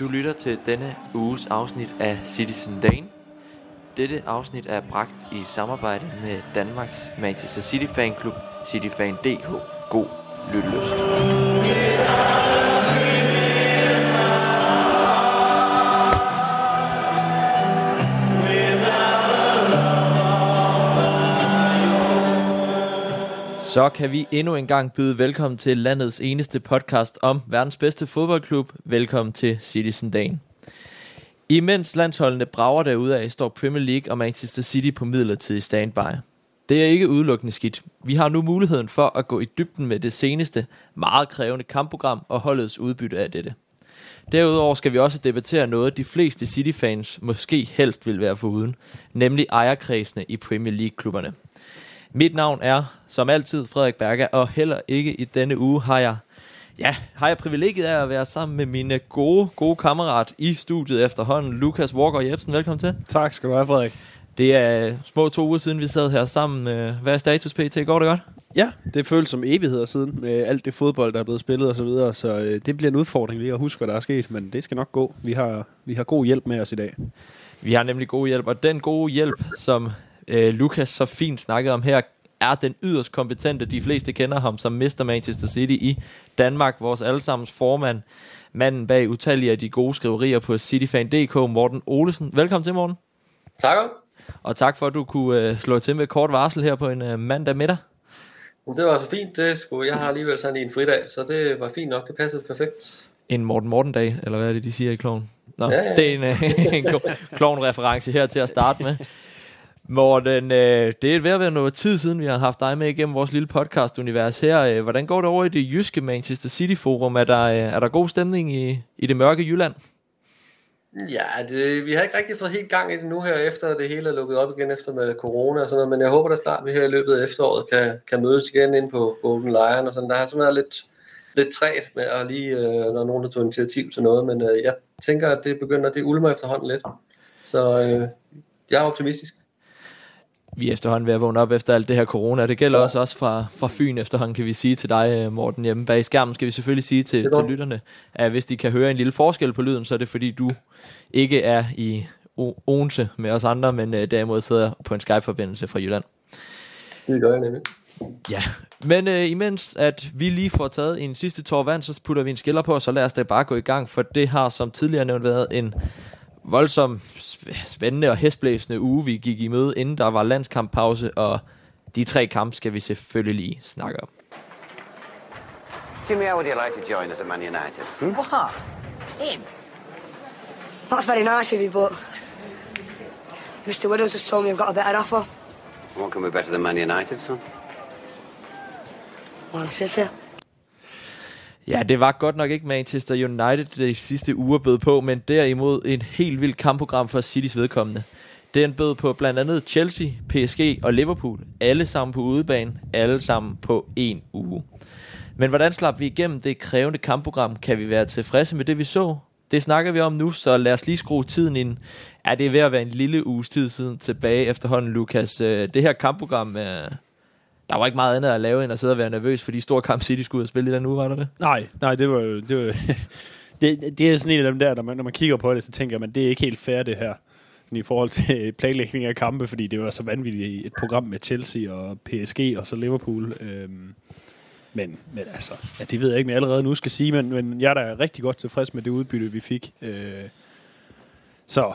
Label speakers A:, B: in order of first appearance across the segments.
A: Du lytter til denne uges afsnit af Citizen Dane. Dette afsnit er bragt i samarbejde med Danmarks Manchester City fanclub cityfan.dk. God lyttelyst. Så kan vi endnu en gang byde velkommen til landets eneste podcast om verdens bedste fodboldklub. Velkommen til Citizen Dagen. Imens landsholdene brager derude står Premier League og Manchester City på midlertidig standby. Det er ikke udelukkende skidt. Vi har nu muligheden for at gå i dybden med det seneste, meget krævende kampprogram og holdets udbytte af dette. Derudover skal vi også debattere noget, de fleste City-fans måske helst vil være foruden, nemlig ejerkredsene i Premier League-klubberne. Mit navn er, som altid, Frederik Berger, og heller ikke i denne uge har jeg, ja, har jeg privilegiet af at være sammen med mine gode, gode kammerat i studiet efterhånden, Lukas Walker Jebsen. Velkommen til.
B: Tak skal du have, Frederik.
A: Det er små to uger siden, vi sad her sammen. Øh, hvad er status pt? Går det godt?
B: Ja, det føles som evigheder siden med alt det fodbold, der er blevet spillet og så videre, så øh, det bliver en udfordring lige at huske, hvad der er sket, men det skal nok gå. Vi har, vi har god hjælp med os i dag.
A: Vi har nemlig god hjælp, og den gode hjælp, som øh, Lukas så fint snakkede om her, er den yderst kompetente. De fleste kender ham som Mr. Manchester City i Danmark, vores allesammens formand. Manden bag utallige af de gode skriverier på cityfan.dk, Morten Olesen. Velkommen til, Morten.
C: Tak.
A: Og tak for, at du kunne øh, slå til med kort varsel her på en øh, mandag middag.
C: Det var så fint, det skulle. Jeg har alligevel sådan en fridag, så det var fint nok. Det passede perfekt.
A: En Morten Morten-dag, eller hvad er det, de siger i kloven? Nå,
C: Ja, ja.
A: det er en, øh, en kloven-reference her til at starte med. Morten, øh, det er ved at være noget tid siden, vi har haft dig med igennem vores lille podcast-univers her. Øh, hvordan går det over i det jyske Manchester City-forum? Er der, øh, er der god stemning i, i det mørke Jylland?
C: Ja, det, vi har ikke rigtig fået helt gang i det nu her, efter det hele er lukket op igen efter med corona og sådan noget, men jeg håber da snart, at vi her i løbet af efteråret kan, kan mødes igen ind på Golden Lion og sådan. Der har simpelthen været lidt, lidt træt med at lige, øh, når nogen der tog initiativ til noget, men øh, jeg tænker, at det begynder, det ulmer efterhånden lidt. Så øh, jeg er optimistisk.
A: Vi er efterhånden ved at vågne op efter alt det her corona. Det gælder også os fra, fra Fyn efterhånden, kan vi sige til dig, øh, Morten, hjemme bag skærmen. Skal vi selvfølgelig sige til, til lytterne, at hvis de kan høre en lille forskel på lyden, så er det fordi, du ikke er i Odense med os andre, men øh, derimod sidder på en Skype-forbindelse fra Jylland.
C: Det gør jeg nemlig.
A: Ja, men øh, imens at vi lige får taget en sidste tår vand, så putter vi en skiller på, så lad os da bare gå i gang, for det har som tidligere nævnt været en voldsom, sp- spændende og hestblæsende uge, vi gik i møde, inden der var landskamppause, og de tre kampe skal vi selvfølgelig lige snakke om.
D: Jimmy, how would you like to join us at Man United? Hmm?
E: What? Him? That's very nice of you, but Mr. Widows has told me I've got a better offer.
D: What can be better than Man United, son?
E: Man City.
A: Ja, det var godt nok ikke Manchester United de sidste uger bød på, men derimod et helt vildt kampprogram for Citys vedkommende. Den bød på blandt andet Chelsea, PSG og Liverpool, alle sammen på udebane, alle sammen på en uge. Men hvordan slap vi igennem det krævende kampprogram? Kan vi være tilfredse med det, vi så? Det snakker vi om nu, så lad os lige skrue tiden ind. Er det ved at være en lille uges tid siden tilbage efterhånden, Lukas? Øh, det her kampprogram, øh, der var ikke meget andet at lave, end at sidde og være nervøs for de store kamp City skulle ud og spille i den uge, var der det?
B: Nej, nej, det var jo... Det, var, det, det er sådan en af dem der, når man, når man kigger på det, så tænker man, det er ikke helt fair, det her. I forhold til planlægning af kampe, fordi det var så vanvittigt et program med Chelsea og PSG og så Liverpool. Øhm, men, men altså, ja, det ved jeg ikke, men allerede nu skal sige, men, men jeg er da rigtig godt tilfreds med det udbytte, vi fik. Øh, så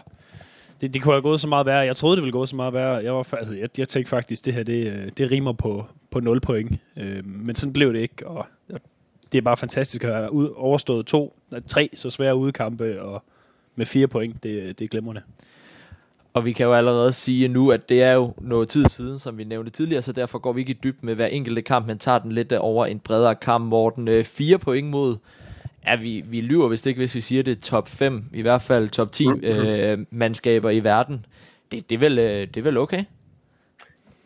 B: det, det kunne have gået så meget værre. Jeg troede, det ville gå så meget værre. Jeg, var, altså, jeg, jeg tænkte faktisk, det her, det, øh, det rimer på, på 0 point. Øh, men sådan blev det ikke, og det er bare fantastisk at have ud, overstået to, tre så svære udkampe, og med fire point, det, det er glemrende.
A: Og vi kan jo allerede sige nu, at det er jo noget tid siden, som vi nævnte tidligere, så derfor går vi ikke i dyb med hver enkelte kamp, men tager den lidt over en bredere kamp. Morten, øh, fire point mod, ja, vi, vi lyver vist ikke, hvis vi siger det top 5, i hvert fald top 10 øh, mandskaber i verden. Det, det, er vel, øh, det er vel okay?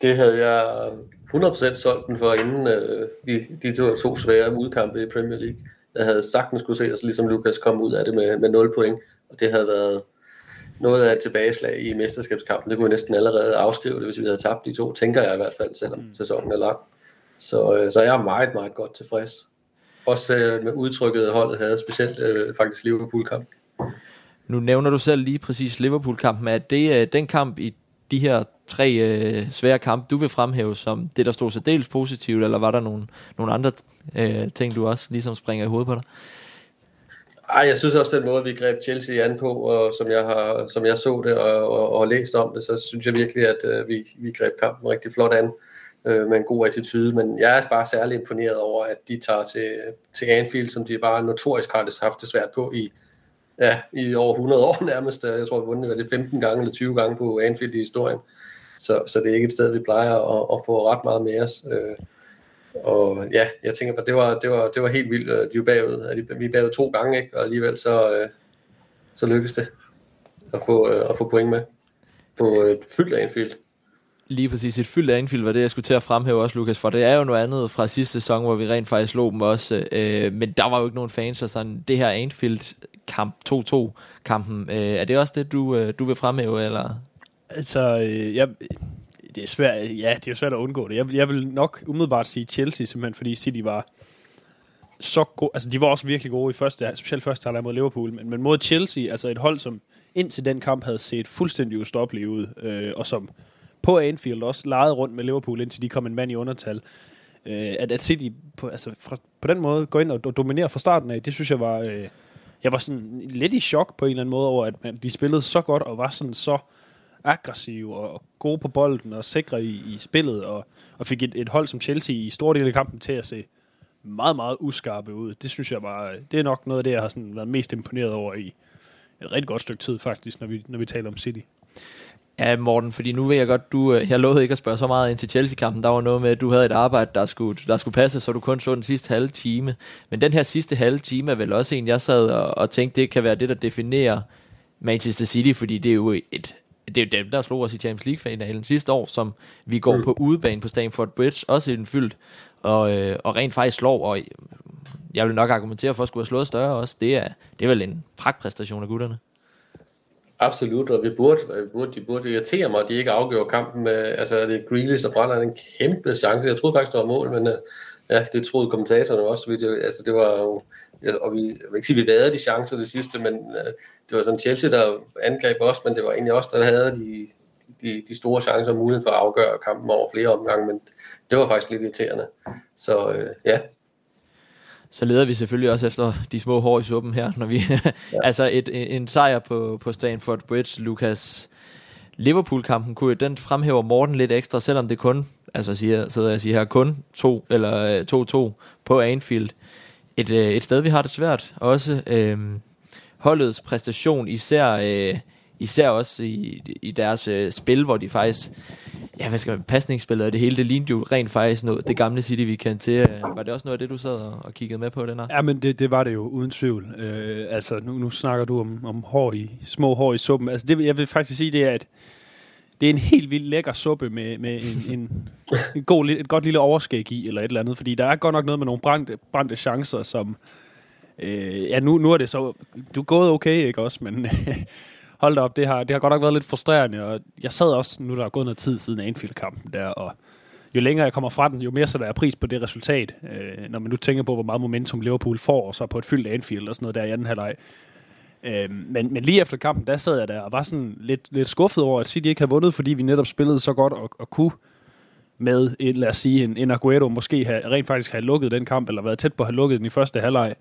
C: Det havde jeg 100% solgt den for, inden øh, de, de to, to svære udkampe i Premier League. Jeg havde sagtens kunne se os, ligesom Lukas, komme ud af det med, med 0 point, og det havde været noget af et tilbageslag i mesterskabskampen. Det kunne vi næsten allerede afskrive det, hvis vi havde tabt de to, tænker jeg i hvert fald, selvom mm. sæsonen er lang. Så, øh, så jeg er meget, meget godt tilfreds. Også øh, med udtrykket holdet havde, specielt øh, faktisk Liverpool-kamp.
A: Nu nævner du selv lige præcis Liverpool-kampen. Er det øh, den kamp i de her tre øh, svære kampe, du vil fremhæve som det, der stod så dels positivt, eller var der nogle, nogle andre øh, ting, du også ligesom springer i hovedet på dig?
C: Ej, jeg synes også, den måde, vi greb Chelsea an på, og som jeg, har, som jeg så det og, og, og læst om det, så synes jeg virkelig, at øh, vi, vi greb kampen rigtig flot an øh, øh, med en god attitude. Men jeg er bare særlig imponeret over, at de tager til, til Anfield, som de bare notorisk har haft det svært på i, ja, i over 100 år nærmest. Jeg tror, vi vundet det 15 gange eller 20 gange på Anfield i historien. Så, så det er ikke et sted, vi plejer at, at få ret meget med os. Øh, og ja, jeg tænker bare, det var, det var, det var helt vildt. De er bagud. Vi er bagud to gange, ikke? og alligevel så, øh, så lykkedes det at få, øh, at få point med på et fyldt Anfield.
A: Lige præcis. Et fyldt Anfield var det, jeg skulle til at fremhæve også, Lukas, for det er jo noget andet fra sidste sæson, hvor vi rent faktisk slog dem også. Øh, men der var jo ikke nogen fans, så sådan, det her Anfield-kamp, 2-2-kampen, øh, er det også det, du, øh, du vil fremhæve, eller?
B: Altså, øh, jeg, det er svært, ja, det er jo svært at undgå det. Jeg, jeg vil nok umiddelbart sige Chelsea, simpelthen fordi City var så gode. Altså, de var også virkelig gode i første, specielt første halvleg mod Liverpool, men, men mod Chelsea, altså et hold, som indtil den kamp havde set fuldstændig ustoppeligt ud, øh, og som på Anfield også legede rundt med Liverpool, indtil de kom en mand i undertal. Øh, at, at City på, altså, fra, på den måde går ind og dominerer fra starten af, det synes jeg var... Øh, jeg var sådan lidt i chok på en eller anden måde over, at man, de spillede så godt og var sådan så aggressive og gode på bolden og sikre i, i spillet, og, og fik et, et hold som Chelsea i store dele af kampen til at se meget, meget uskarpe ud. Det synes jeg bare, det er nok noget af det, jeg har sådan været mest imponeret over i et rigtig godt stykke tid faktisk, når vi, når vi taler om City.
A: Ja, Morten, fordi nu ved jeg godt, du, øh, jeg lovede ikke at spørge så meget ind til Chelsea-kampen. Der var noget med, at du havde et arbejde, der skulle, der skulle passe, så du kun så den sidste halve time. Men den her sidste halve time er vel også en, jeg sad og, og tænkte, det kan være det, der definerer Manchester City, fordi det er jo et, det er jo dem, der slog os i Champions League-finalen sidste år, som vi går mm. på udebane på Stamford Bridge, også i den fyldt, og, øh, og rent faktisk slår, og jeg vil nok argumentere for at skulle have slået større også. Det er, det er vel en pragtpræstation af gutterne.
C: Absolut, og vi burde, vi burde, de burde irritere mig, at de ikke afgjorde kampen med, altså det er Grealish, der brænder en kæmpe chance. Jeg troede faktisk, det var mål, men øh, ja, det troede kommentatorerne også. Det, altså det var jo, og vi, jeg vil ikke sige, at vi havde de chancer det sidste, men øh, det var sådan Chelsea, der angreb os, men det var egentlig os, der havde de, de, de store chancer og muligheden for at afgøre kampen over flere omgange, men det var faktisk lidt irriterende. Så øh, ja,
A: så leder vi selvfølgelig også efter de små hår i suppen her, når vi ja. altså et, en sejr på, på Stanford Bridge, Lukas. Liverpool-kampen, kunne, den fremhæver Morten lidt ekstra, selvom det kun, altså siger, sidder jeg siger her, kun 2 eller 2-2 på Anfield. Et, øh, et sted, vi har det svært. Også øh, holdets præstation, især, øh, især også i, i deres øh, spil, hvor de faktisk ja, hvad skal man, pasningsspillet og det hele, det lignede jo rent faktisk noget, det gamle City, vi kan til. Øh, var det også noget af det, du sad og, og kiggede med på den her?
B: Ja, men det, det var det jo, uden tvivl. Øh, altså, nu, nu snakker du om, om hår i, små hår i suppen. Altså, det, jeg vil faktisk sige, det er, at det er en helt vildt lækker suppe med, med en, en, en god, et godt lille overskæg i, eller et eller andet, fordi der er godt nok noget med nogle brændte, brændte chancer, som... Øh, ja, nu, nu er det så... Du er gået okay, ikke også? Men hold da op, det har, det har godt nok været lidt frustrerende, og jeg sad også, nu der er gået noget tid siden Anfield-kampen der, og jo længere jeg kommer fra den, jo mere sætter jeg pris på det resultat, øh, når man nu tænker på, hvor meget momentum Liverpool får, og så på et fyldt Anfield og sådan noget der i anden halvleg. Øh, men, men lige efter kampen, der sad jeg der og var sådan lidt, lidt skuffet over, at City ikke havde vundet, fordi vi netop spillede så godt og, og kunne med, en, lad os sige, en, en Aguero måske have, rent faktisk have lukket den kamp, eller været tæt på at have lukket den i første halvleg.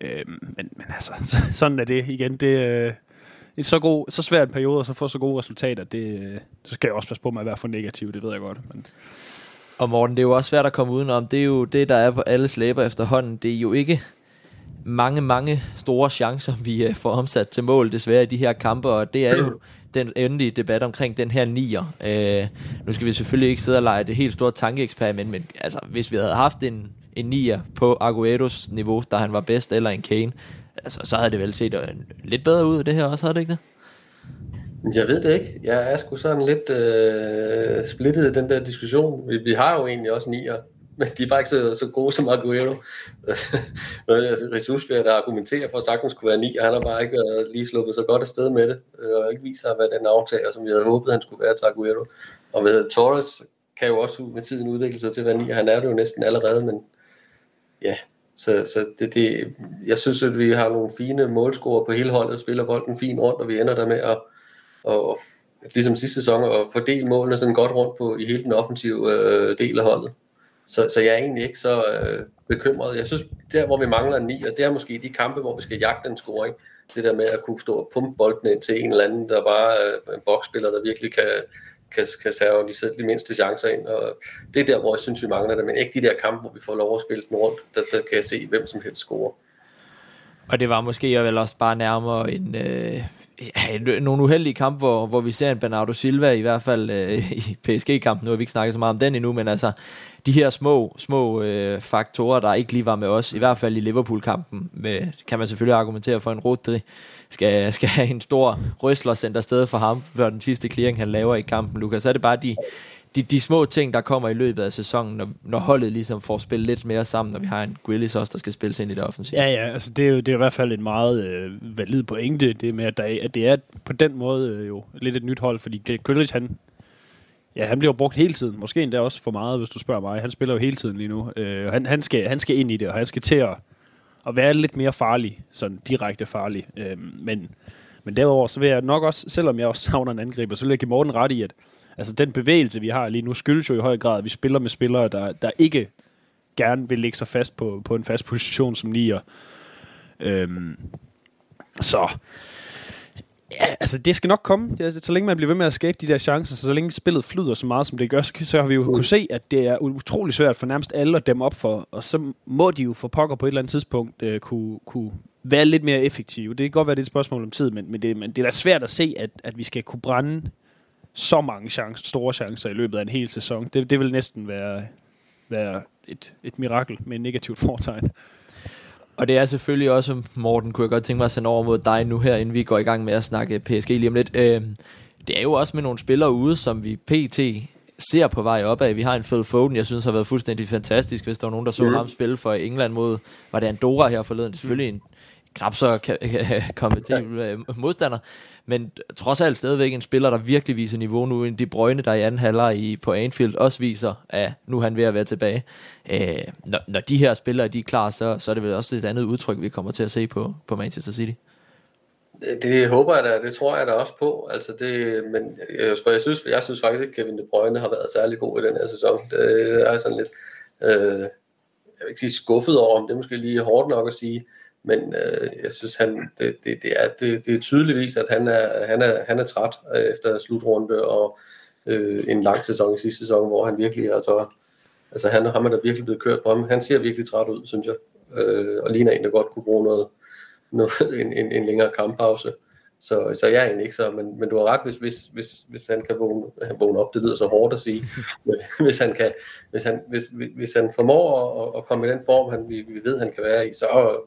B: Øh, men, men altså, sådan er det igen. Det, øh, i så, god, så svær en periode, og så få så gode resultater, det, så skal jeg også passe på med at være for negativ, det ved jeg godt. Men.
A: Og Morten, det er jo også svært at komme udenom. Det er jo det, der er på alles læber efterhånden. Det er jo ikke mange, mange store chancer, vi øh, får omsat til mål, desværre, i de her kampe, og det er jo den endelige debat omkring den her nier. Øh, nu skal vi selvfølgelig ikke sidde og lege det helt store tankeeksperiment, men altså, hvis vi havde haft en, en nier på Agueros niveau, da han var bedst, eller en Kane, altså, så havde det vel set øh, lidt bedre ud, det her også, havde det ikke det?
C: Jeg ved det ikke. Jeg er sgu sådan lidt øh, splittet i den der diskussion. Vi, vi har jo egentlig også nier, men de er bare ikke så, så gode som Aguero. Ressus vil der argumenterer for, at sagtens kunne være ni, og han har bare ikke været lige sluppet så godt afsted med det, øh, og ikke vist sig at være den aftager, som vi havde håbet, han skulle være til Aguero. Og ved Torres kan jo også med tiden udvikle sig til at være ni, og han er det jo næsten allerede, men ja, så, så det, det, jeg synes, at vi har nogle fine målscorer på hele holdet, spiller bolden fint rundt, og vi ender der med at, at, at ligesom sidste sæson, at fordele målene sådan godt rundt på i hele den offensive øh, del af holdet. Så, så jeg er egentlig ikke så øh, bekymret. Jeg synes, der hvor vi mangler en og det er måske de kampe, hvor vi skal jagte en scoring. Det der med at kunne stå og pumpe bolden ind til en eller anden, der bare er en boksspiller, der virkelig kan, kan, kan serve de, de mindste chancer ind. Og det er der, hvor jeg synes, vi mangler det. Men ikke de der kampe, hvor vi får lov at spille den rundt. Der, der kan jeg se, hvem som helst scorer.
A: Og det var måske vel også bare nærmere en, øh, ja, nogle uheldige kampe, hvor, hvor vi ser en Bernardo Silva, i hvert fald øh, i PSG-kampen. Nu har vi ikke snakket så meget om den endnu, men altså de her små, små øh, faktorer, der ikke lige var med os, i hvert fald i Liverpool-kampen, med, kan man selvfølgelig argumentere for en Rodri, skal, skal have en stor røsler sendt afsted for ham, før den sidste clearing, han laver i kampen, Lukas. Så er det bare de, de, de små ting, der kommer i løbet af sæsonen, når, når holdet ligesom får spillet lidt mere sammen, når vi har en Grealish også, der skal spilles ind i det offensive.
B: Ja, ja, altså det er jo det er i hvert fald en meget øh, valid pointe, det med, at, der, at det er på den måde øh, jo lidt et nyt hold, fordi Grealish, han, ja, han bliver brugt hele tiden, måske endda også for meget, hvis du spørger mig. Han spiller jo hele tiden lige nu. Øh, han, han, skal, han skal ind i det, og han skal til at, at være lidt mere farlig, sådan direkte farlig. Øh, men, men derudover, så vil jeg nok også, selvom jeg også savner en angriber, så vil jeg give Morten ret i, at altså den bevægelse, vi har lige nu, skyldes jo i høj grad, at vi spiller med spillere, der, der ikke gerne vil lægge sig fast på, på en fast position som nier. Øhm, så Ja, altså det skal nok komme. Så længe man bliver ved med at skabe de der chancer, så, så længe spillet flyder så meget, som det gør, så, så har vi jo mm. kunne se, at det er utrolig svært for nærmest alle at dem op for, og så må de jo for pokker på et eller andet tidspunkt øh, kunne, kunne være lidt mere effektive. Det kan godt være, det er et spørgsmål om tid, men, men, det, men det er da svært at se, at, at vi skal kunne brænde så mange chancer, store chancer i løbet af en hel sæson. Det, det vil næsten være, være et, et mirakel med en negativt fortegn.
A: Og det er selvfølgelig også, Morten, kunne jeg godt tænke mig at sende over mod dig nu her, inden vi går i gang med at snakke PSG lige om lidt. Øh, det er jo også med nogle spillere ude, som vi pt. ser på vej opad. Vi har en Phil Foden, jeg synes har været fuldstændig fantastisk, hvis der var nogen, der så mm. ham spille for England mod, var det Andorra her forleden. Det er selvfølgelig en knap så kompetitiv modstander, men trods alt stadigvæk en spiller, der virkelig viser niveau nu, end De Brøgne, der i anden halvleg i, på Anfield også viser, at nu er han ved at være tilbage. Øh, når, når de her spillere de er klar, så, så er det vel også et andet udtryk, vi kommer til at se på, på Manchester City.
C: Det, det håber jeg da, det tror jeg da også på. Altså det, men for jeg synes, jeg synes faktisk ikke, at Kevin De Bruyne har været særlig god i den her sæson. Det er sådan lidt, øh, jeg vil ikke sige skuffet over, om det er måske lige hårdt nok at sige, men øh, jeg synes, han, det, det, det, er, det, det er tydeligvis, at han er, han er, han er træt øh, efter slutrunde og øh, en lang sæson i sidste sæson, hvor han virkelig, altså, altså han, ham er der virkelig blevet kørt på ham. Han ser virkelig træt ud, synes jeg. Øh, og ligner en, der godt kunne bruge noget, noget en, en, en længere kamppause. Så, så jeg er egentlig ikke så, men, men du har ret, hvis, hvis, hvis, hvis han kan vågne, vågne op, det lyder så hårdt at sige, men hvis han, kan, hvis han, hvis, hvis han formår at, at komme i den form, han, vi, vi ved, han kan være i, så,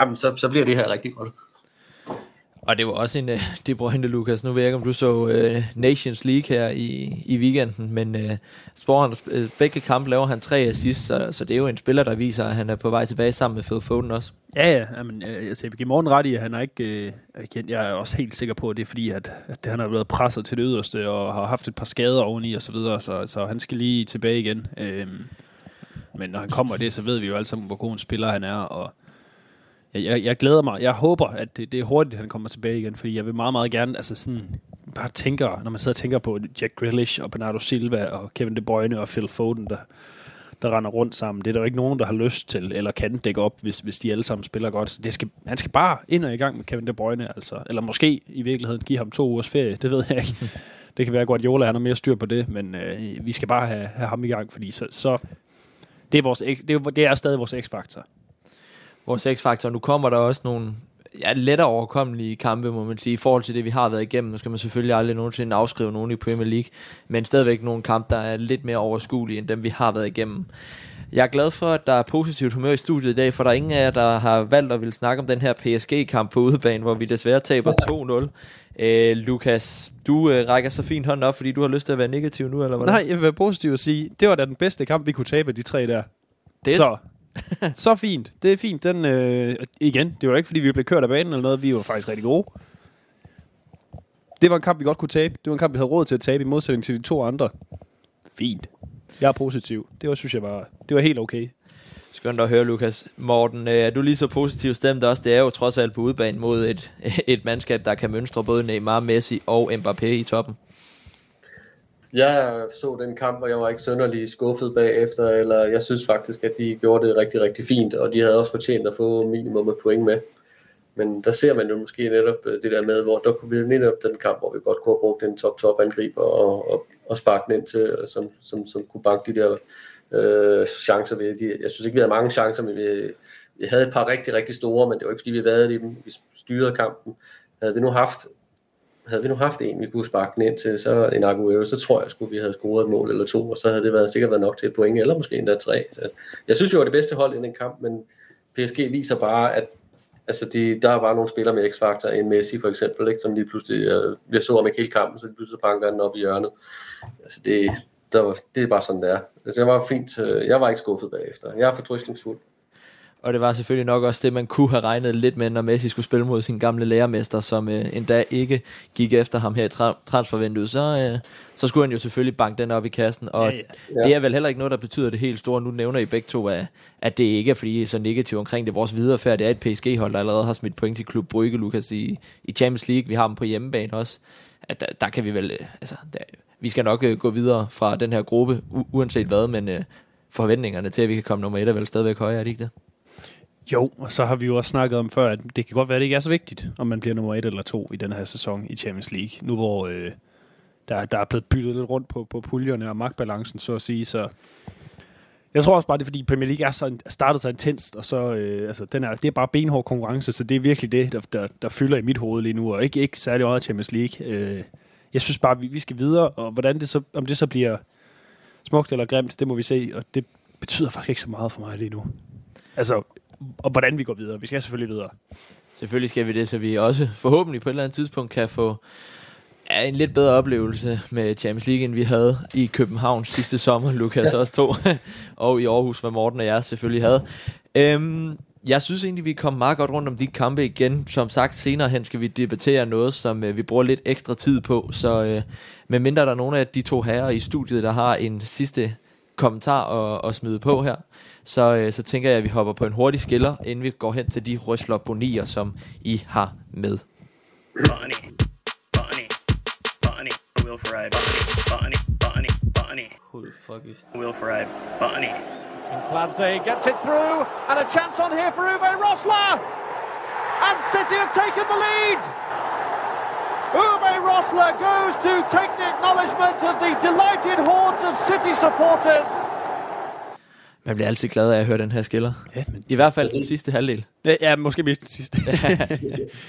C: jamen, så, så bliver det her rigtig godt.
A: Og det var også en uh, De Bruyne, Lukas. Nu ved jeg ikke, om du så uh, Nations League her i, i weekenden, men uh, spår han, uh, begge kampe laver han tre assist, så, så det er jo en spiller, der viser, at han er på vej tilbage sammen med Phil Foden også.
B: Ja, ja. Jamen, altså, jeg vil give morgen ret i, at han er ikke... Uh, jeg er også helt sikker på, at det er fordi, at, at han har blevet presset til det yderste, og har haft et par skader oveni og så videre, så, så han skal lige tilbage igen. Uh, men når han kommer det, så ved vi jo alle sammen, hvor god en spiller han er, og jeg, jeg, glæder mig. Jeg håber, at det, det er hurtigt, at han kommer tilbage igen, fordi jeg vil meget, meget gerne, altså sådan, bare tænker, når man sidder og tænker på Jack Grealish og Bernardo Silva og Kevin De Bruyne og Phil Foden, der, der render rundt sammen. Det er der jo ikke nogen, der har lyst til, eller kan dække op, hvis, hvis de alle sammen spiller godt. Så det skal, han skal bare ind og i gang med Kevin De Bruyne, altså. Eller måske i virkeligheden give ham to ugers ferie, det ved jeg ikke. Det kan være, at Guardiola han har mere styr på det, men øh, vi skal bare have, have ham i gang, fordi så, så det, er vores, det, er, det er stadig vores x-faktor
A: vores x-faktor. Nu kommer der også nogle ja, lettere overkommelige kampe, må man sige, i forhold til det, vi har været igennem. Nu skal man selvfølgelig aldrig nogensinde afskrive nogen i Premier League, men stadigvæk nogle kampe, der er lidt mere overskuelige, end dem, vi har været igennem. Jeg er glad for, at der er positivt humør i studiet i dag, for der er ingen af jer, der har valgt at ville snakke om den her PSG-kamp på udebane, hvor vi desværre taber 2-0. Øh, Lukas, du øh, rækker så fint hånden op, fordi du har lyst til at være negativ nu, eller hvad?
B: Nej, jeg vil være positiv og sige, det var da den bedste kamp, vi kunne tabe de tre der. Det så så fint. Det er fint. Den, øh, igen, det var ikke, fordi vi blev kørt af banen eller noget. Vi var faktisk rigtig gode. Det var en kamp, vi godt kunne tabe. Det var en kamp, vi havde råd til at tabe, i modsætning til de to andre. Fint. Jeg er positiv. Det var, synes jeg, var, det var helt okay.
A: Skønt at høre, Lukas. Morten, øh, er du lige så positiv stemt også? Det er jo trods alt på udbanen mod et, et mandskab, der kan mønstre både Neymar, Messi og Mbappé i toppen.
C: Jeg så den kamp, og jeg var ikke sønderlig skuffet bagefter, eller jeg synes faktisk, at de gjorde det rigtig, rigtig fint, og de havde også fortjent at få minimum af point med. Men der ser man jo måske netop øh, det der med, hvor der kunne blive netop den kamp, hvor vi godt kunne have brugt en top-top angriber og, og, og sparke den ind til, øh, som, som, som kunne banke de der øh, chancer. Vi, de, jeg synes ikke, vi havde mange chancer, men vi, vi havde et par rigtig, rigtig store, men det var ikke, fordi vi været i dem. Vi styrede kampen. Havde vi nu haft havde vi nu haft en, vi kunne sparke den ind til, så en Aguero, så tror jeg, skulle vi havde scoret et mål eller to, og så havde det været, sikkert været nok til et point, eller måske endda tre. Så jeg synes jo, det det bedste hold i den kamp, men PSG viser bare, at altså de, der er bare nogle spillere med x-faktor, en Messi for eksempel, ikke, som lige pludselig, øh, jeg så om ikke hele kampen, så lige pludselig banker den op i hjørnet. Altså det, der var, det er bare sådan, det er. Altså jeg var fint, øh, jeg var ikke skuffet bagefter. Jeg er fortrystningsfuld.
A: Og det var selvfølgelig nok også det, man kunne have regnet lidt med, når Messi skulle spille mod sin gamle lærermester, som øh, endda ikke gik efter ham her i tra- transfervinduet. Så, øh, så skulle han jo selvfølgelig banke den op i kassen. Og ja, ja. det er vel heller ikke noget, der betyder det helt store. Nu nævner I begge to, at, at det ikke er fordi I er så negativt omkring det. Vores viderefærd, det er et PSG-hold, der allerede har smidt point til Klub Brygge, Lukas, i, i Champions League. Vi har dem på hjemmebane også. At der, der kan vi vel... Øh, altså, der, vi skal nok øh, gå videre fra den her gruppe, u- uanset hvad, men øh, forventningerne til, at vi kan komme nummer et, er vel stadigvæk højere, er det ikke det?
B: Jo, og så har vi jo også snakket om før, at det kan godt være, at det ikke er så vigtigt, om man bliver nummer et eller to i den her sæson i Champions League. Nu hvor øh, der, der er blevet byttet lidt rundt på, på puljerne og magtbalancen, så at sige. Så jeg tror også bare, det er fordi Premier League er så, startet så intenst, og så, øh, altså, den er, det er bare benhård konkurrence, så det er virkelig det, der, der, der fylder i mit hoved lige nu, og ikke, ikke særlig meget Champions League. Øh, jeg synes bare, vi, vi skal videre, og hvordan det så, om det så bliver smukt eller grimt, det må vi se, og det betyder faktisk ikke så meget for mig lige nu. Altså, og hvordan vi går videre. Vi skal selvfølgelig videre.
A: Selvfølgelig skal vi det, så vi også forhåbentlig på et eller andet tidspunkt kan få ja, en lidt bedre oplevelse med Champions League, end vi havde i København sidste sommer, Lukas ja. også to, og i Aarhus, hvad Morten og jeg selvfølgelig havde. Øhm, jeg synes egentlig, vi kom meget godt rundt om de kampe igen. Som sagt, senere hen skal vi debattere noget, som øh, vi bruger lidt ekstra tid på. Så øh, medmindre der er nogle af de to herrer i studiet, der har en sidste kommentar at, at smide på her, så, øh, så tænker jeg, at vi hopper på en hurtig skiller, inden vi går hen til de røsler bonier, som I har med. Bonnie, Bonnie, Bonnie, Will Ferrari, Bonnie, Bonnie, Bonnie. Who the fuck is Will Ferrari, Bonnie. And Clancy gets it through, and a chance on here for Uwe Rosler! And City have taken the lead! Uwe Rosler goes to take the acknowledgement of the delighted hordes of City supporters. Man bliver altid glad af at høre den her skiller. Ja, men I hvert fald den sidste halvdel.
B: Ja, ja måske mest den sidste.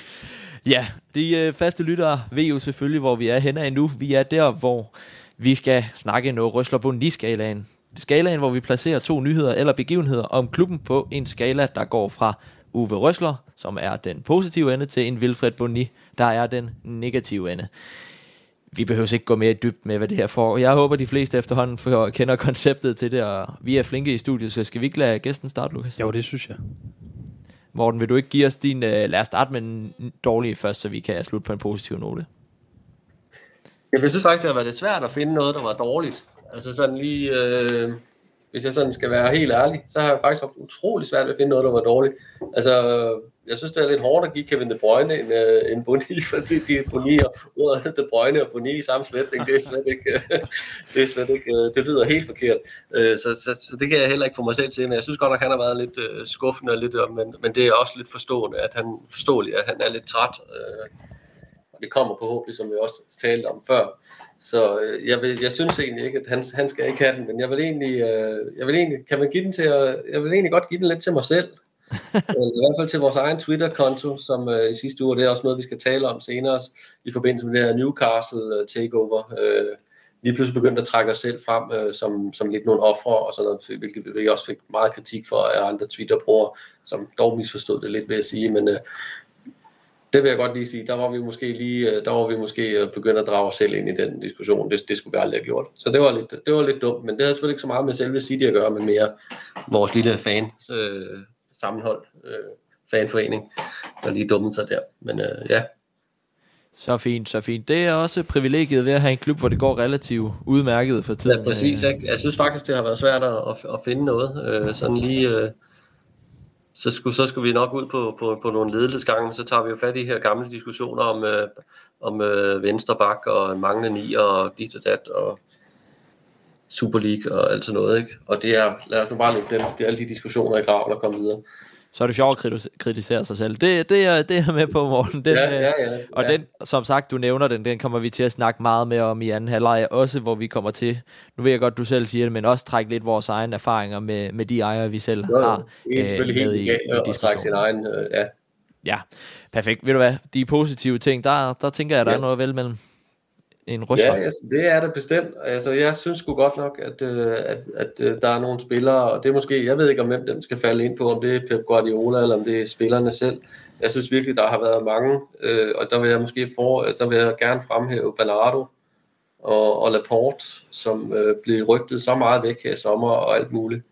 A: ja, de øh, faste lyttere ved jo selvfølgelig, hvor vi er henne af nu. Vi er der, hvor vi skal snakke noget Røsler på skalaen Skalaen, hvor vi placerer to nyheder eller begivenheder om klubben på en skala, der går fra Uwe Røsler, som er den positive ende, til en Wilfred Boni, der er den negative ende vi behøver ikke gå mere i dybt med, hvad det her får. Jeg håber, de fleste efterhånden for, kender konceptet til det, og vi er flinke i studiet, så skal vi ikke lade gæsten starte, Lukas?
B: Jo, det synes jeg.
A: Morten, vil du ikke give os din... Uh, lad os starte med en dårlig først, så vi kan slutte på en positiv note.
C: Jeg synes faktisk, det har været lidt svært at finde noget, der var dårligt. Altså sådan lige... Øh hvis jeg sådan skal være helt ærlig, så har jeg faktisk haft utrolig svært ved at finde noget, der var dårligt. Altså, jeg synes, det er lidt hårdt at give Kevin De Bruyne en, øh, en Boni, fordi de Boni og ordet De Bruyne og Boni i samme slætning, det er slet ikke, øh, det, er slet ikke, øh, det lyder helt forkert. Uh, så, så, så, det kan jeg heller ikke få mig selv til, men jeg synes godt, at han har været lidt uh, skuffende, lidt, men, men det er også lidt forstående, at han forståeligt, at han er lidt træt. Uh, og det kommer forhåbentlig, som vi også talte om før. Så øh, jeg, vil, jeg synes egentlig ikke, at han, han skal ikke have den, men jeg vil egentlig, øh, jeg vil egentlig, kan man give den til, at, jeg vil egentlig godt give den lidt til mig selv. I hvert fald til vores egen Twitter-konto, som øh, i sidste uge, det er også noget, vi skal tale om senere, i forbindelse med det her Newcastle øh, takeover. Øh, lige pludselig begyndte at trække os selv frem øh, som, som lidt nogle ofre og sådan noget, hvilket vi også fik meget kritik for af andre Twitter-brugere, som dog misforstod det lidt ved at sige, men øh, det vil jeg godt lige sige. Der var vi måske lige, øh, der var vi måske øh, begyndt at drage os selv ind i den diskussion. Det, det skulle vi aldrig have gjort. Så det var lidt, det var lidt dumt, men det havde selvfølgelig ikke så meget med selve City at gøre, men mere vores lille fan øh, sammenhold, øh, fanforening, der lige dummede sig der. Men øh, ja.
A: Så fint, så fint. Det er også privilegiet ved at have en klub, hvor det går relativt udmærket for tiden.
C: Ja, præcis. Jeg, jeg synes faktisk, det har været svært at, at, at finde noget. Øh, sådan lige, øh, så, skulle, så skulle vi nok ud på, på, på nogle ledelsesgange, så tager vi jo fat i her gamle diskussioner om, øh, om øh, venstre bak og en manglende nier og dit og dat og Super League og alt sådan noget. Ikke? Og det er, lad os nu bare lukke dem, det er alle de diskussioner i graven og komme videre.
A: Så er det sjovt at kritisere sig selv. Det, det, er, det er med på, Morten. Den,
C: Ja, ja, ja.
A: Og
C: ja.
A: den, som sagt, du nævner den, den kommer vi til at snakke meget mere om i anden halvleg, også hvor vi kommer til, nu ved jeg godt, du selv siger det, men også trække lidt vores egne erfaringer med, med de ejere, vi selv
C: Jo,
A: har.
C: det er selvfølgelig
A: med
C: helt
A: i- i
C: at trække sin egen, øh, ja,
A: Ja, perfekt. Ved du hvad, de positive ting, der, der tænker jeg, der
C: Yes.
A: er noget vel mellem en ryster.
C: Ja, jeg, det er det bestemt. Altså, jeg synes sgu godt nok, at, øh, at, at øh, der er nogle spillere, og det er måske, jeg ved ikke, om hvem dem skal falde ind på, om det er Pep Guardiola, eller om det er spillerne selv. Jeg synes virkelig, der har været mange, øh, og der vil jeg måske for, der vil jeg gerne fremhæve Bernardo og, og Laporte, som øh, blev rygtet så meget væk her i sommer og alt muligt.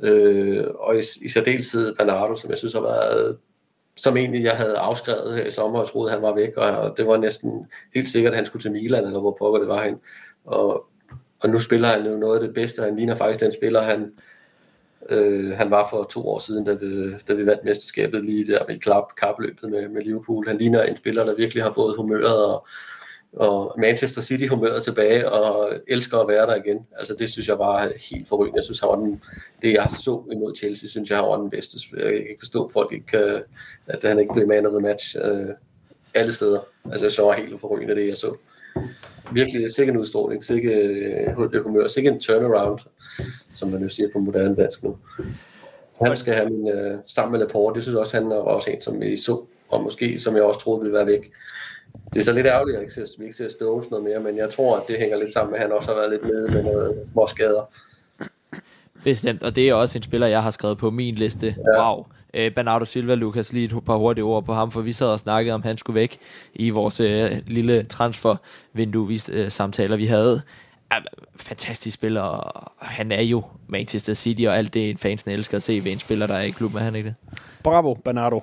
C: Øh, og i, i særdeleshed Bernardo, som jeg synes har været som egentlig jeg havde afskrevet her i sommer og troede, han var væk, og, det var næsten helt sikkert, at han skulle til Milan, eller hvor pokker det var hen. Og, og nu spiller han jo noget af det bedste, han ligner faktisk den spiller, han, øh, han var for to år siden, da vi, da vi vandt mesterskabet lige der i klap, kapløbet med, med Liverpool. Han ligner en spiller, der virkelig har fået humøret og, og Manchester City humøret tilbage og elsker at være der igen. Altså det synes jeg var helt forrygende. Jeg synes, han var den, det jeg så imod Chelsea, synes jeg, han var den bedste. Jeg kan ikke forstå, at folk ikke, øh, at han ikke blev man of the match øh, alle steder. Altså jeg så var helt forrygende det, jeg så. Virkelig sikke en udstråling, sikke øh, humør, sikkert en turnaround, som man jo siger på moderne dansk nu. Han skal have min, øh, sammen med Laporte, det synes jeg også, han var også en, som I så, og måske, som jeg også troede ville være væk. Det er så lidt ærgerligt, at ikke vi ikke ser Stones noget mere, men jeg tror, at det hænger lidt sammen med, at han også har været lidt med med noget små skader.
A: Bestemt, og det er også en spiller, jeg har skrevet på min liste. Ja. Wow. Øh, Bernardo Silva, Lukas, lige et par hurtige ord på ham, for vi sad og snakkede om, han skulle væk i vores øh, lille transfervindue, vi, øh, samtaler, vi havde. Ja, fantastisk spiller, og han er jo Manchester City, og alt det, fansen elsker at se ved en spiller, der er i klubben, er han ikke det?
B: Bravo, Bernardo.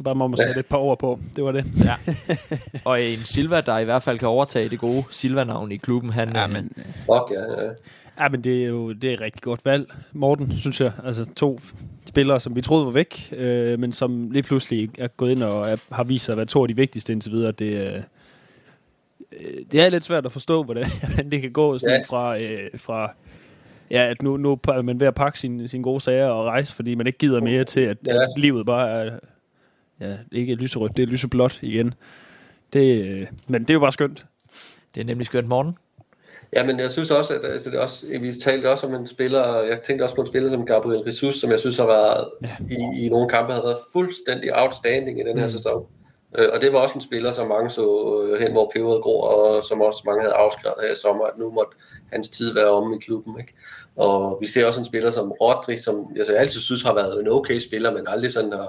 B: Du bare må man sætte et par ord på. Det var det.
A: Ja. og en Silva, der i hvert fald kan overtage det gode Silva-navn i klubben, han,
B: Ja,
A: øh,
B: men,
C: Fuck, ja, ja.
B: ja, men det er jo det er et rigtig godt valg. Morten, synes jeg. Altså to spillere, som vi troede var væk, øh, men som lige pludselig er gået ind og er, har vist sig at være to af de vigtigste indtil videre. Det, øh, øh, det er lidt svært at forstå, hvordan, hvordan det kan gå sådan
C: Ja.
B: fra, øh, fra ja, at nu, nu er man ved at pakke sine sin gode sager og rejse, fordi man ikke gider mere til, at,
C: Ja.
B: at livet bare er ja, ikke lyserødt, det er lyseblåt igen. Det, øh, men det er jo bare skønt.
A: det er nemlig skønt morgen.
C: Ja, men jeg synes også, at altså, det er også, vi talte også om en spiller, jeg tænkte også på en spiller som Gabriel Jesus, som jeg synes har været
B: Ja.
C: i, i nogle kampe har været fuldstændig outstanding i den her mm. sæson. Øh, Og det var også en spiller, som mange så øh, hen, hvor peberet gror, og som også mange havde afskrevet her i sommer, at nu måtte hans tid være omme i klubben. Ikke? Og vi ser også en spiller som Rodri, som jeg altid synes har været en okay spiller, men aldrig sådan har,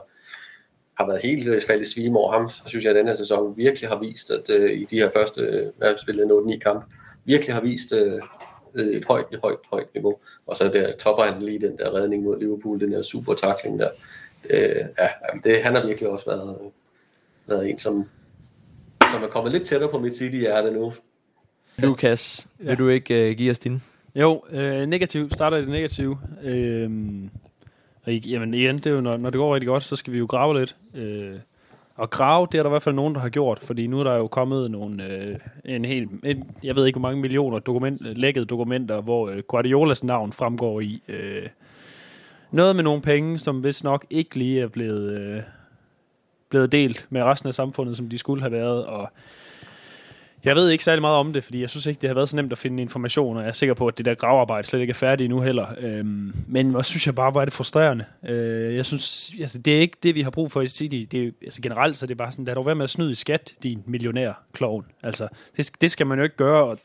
C: har været helt øh, faldet i svime over ham. Så synes jeg, at den her sæson virkelig har vist, at øh, i de her første, øh, hvad en 8-9 kampe, virkelig har vist øh, øh, et højt, et højt, højt niveau. Og så der topper han lige den der redning mod Liverpool, den der super tackling der. Øh, ja, det, han har virkelig også været, været en, som, som er kommet lidt tættere på mit City-hjerte nu.
A: Lukas, ja. vil du ikke uh, give os din?
B: Jo, øh, negativ. Starter i det negative. Øh, og jamen igen, det er jo, når, når det går rigtig godt, så skal vi jo grave lidt. Øh, og grave, det er der i hvert fald nogen, der har gjort, fordi nu er der jo kommet nogle, øh, en helt, en, jeg ved ikke hvor mange millioner dokument, øh, lækkede dokumenter, hvor øh, Guardiolas navn fremgår i. Øh, noget med nogle penge, som vist nok ikke lige er blevet, øh, blevet delt med resten af samfundet, som de skulle have været, og jeg ved ikke særlig meget om det, fordi jeg synes ikke, det har været så nemt at finde information, og jeg er sikker på, at det der gravarbejde slet ikke er færdigt nu heller. Øhm, men hvad synes jeg bare, hvor er det frustrerende. Øh, jeg synes, altså, det er ikke det, vi har brug for i City. Det er, altså, generelt så er det bare sådan, lad dog være med at snyde i skat, din millionær kloven. Altså, det, det skal man jo ikke gøre, og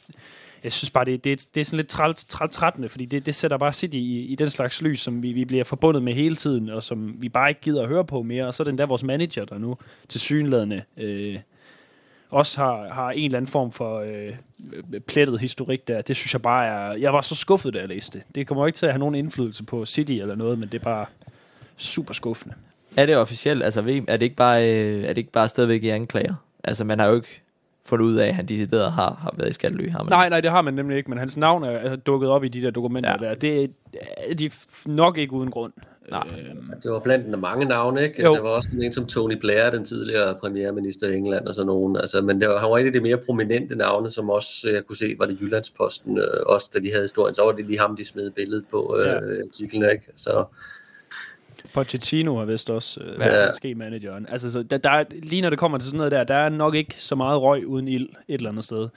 B: jeg synes bare, det, det, det er sådan lidt træt, træt, trættende, fordi det, det sætter bare City i, i den slags lys, som vi, vi bliver forbundet med hele tiden, og som vi bare ikke gider at høre på mere. Og så er den der vores manager, der nu til synlædende øh, også har, har en eller anden form for øh, plettet historik der. Det synes jeg bare er... Jeg var så skuffet, da jeg læste det. Det kommer ikke til at have nogen indflydelse på City eller noget, men det er bare super skuffende.
A: Er det officielt? Altså, er det ikke bare, øh, er det ikke bare stadigvæk i anklager? Altså, man har jo ikke fundet ud af, at han decideret har, har været i skattely. Har man.
B: Nej, nej, det har man nemlig ikke, men hans navn er, er dukket op i de der dokumenter
A: Ja.
B: der. Det er de nok ikke uden grund.
A: Nej.
B: Øhm,
C: Det var blandt mange navne, ikke?
B: Jo.
C: Der var også en som Tony Blair, den tidligere premierminister i England og sådan nogen. Altså, men det var, han var en af de mere prominente navne, som også, øh, jeg kunne se, var det Jyllandsposten, øh, også da de havde historien, så var det lige ham, de smed billedet på øh,
B: Ja.
C: artiklen, ikke? Så
B: Pochettino er vist også øh,
A: Ja.
B: ja. måske manageren. Altså, så der, der er, lige når det kommer til sådan noget der, der er nok ikke så meget røg uden ild et eller andet sted.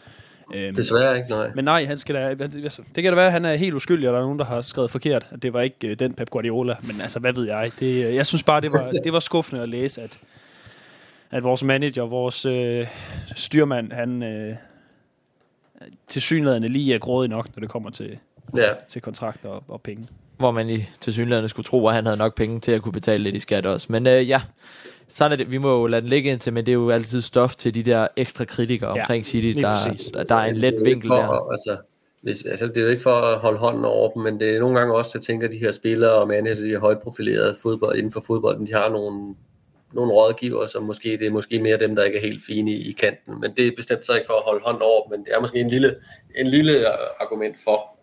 B: Øhm,
C: desværre ikke, nej.
B: Men nej, han skal da, altså, det kan da være, at han er helt uskyldig, og der er nogen, der har skrevet forkert, at det var ikke øh, den Pep Guardiola. Men altså, hvad ved jeg? Det, øh, jeg synes bare, det var, det var skuffende at læse, at, at vores manager, vores øh, styrmand, han øh, til synligheden lige er grådig nok, når det kommer til,
C: Ja.
B: til kontrakter og, og penge.
A: Hvor man i tilsyneladende skulle tro, at han havde nok penge til at kunne betale lidt i skat også. Men øh, ja, sådan er det. Vi må jo lade den ligge indtil, men det er jo altid stof til de der ekstra kritikere
B: Ja,
A: omkring City. Der, der, der er en let
C: er
A: vinkel
C: for,
A: der.
C: Altså, hvis, altså, det er jo ikke for at holde hånden over dem, men det er nogle gange også, jeg tænker, at de her spillere og manager, de her højt profilerede fodbold, inden for fodbolden, de har nogle, nogle rådgiver, som måske, det er måske mere dem, der ikke er helt fine i, i kanten. Men det er bestemt så ikke for at holde hånden over dem, men det er måske en lille, en lille øh, argument for.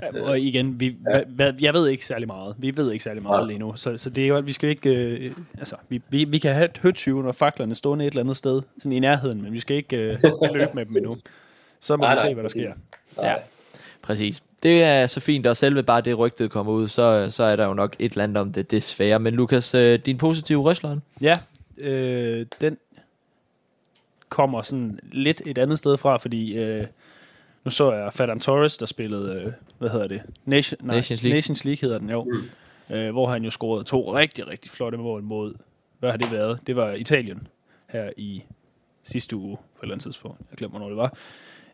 B: Ja, og igen, vi, ja. hva, jeg ved ikke særlig meget. Vi ved ikke særlig meget
C: Nej.
B: lige nu. Så, så det er jo, vi skal ikke... Øh, altså, vi, vi, vi kan have høtyven og faklerne stående et eller andet sted, sådan i nærheden, men vi skal ikke øh, løbe med dem endnu. Så må
C: Nej,
B: vi se,
C: nej,
B: hvad der sker.
C: Nej.
A: Præcis. Det er så fint, og selve bare det rygtet kommer ud, så, så er der jo nok et eller andet om det, desværre. Men Lukas, øh, din positive røsleren?
B: Ja, øh, den kommer sådan lidt et andet sted fra, fordi øh, nu så jeg Ferran Torres, der spillede, øh, hvad hedder det? Nation, nej,
A: Nations League.
B: Nations League hedder den jo. Mm. Øh, hvor han jo scorede to rigtig, rigtig flotte mål mod, hvad har det været? Det var Italien her i sidste uge på et eller andet tidspunkt. Jeg glemmer, hvornår det var.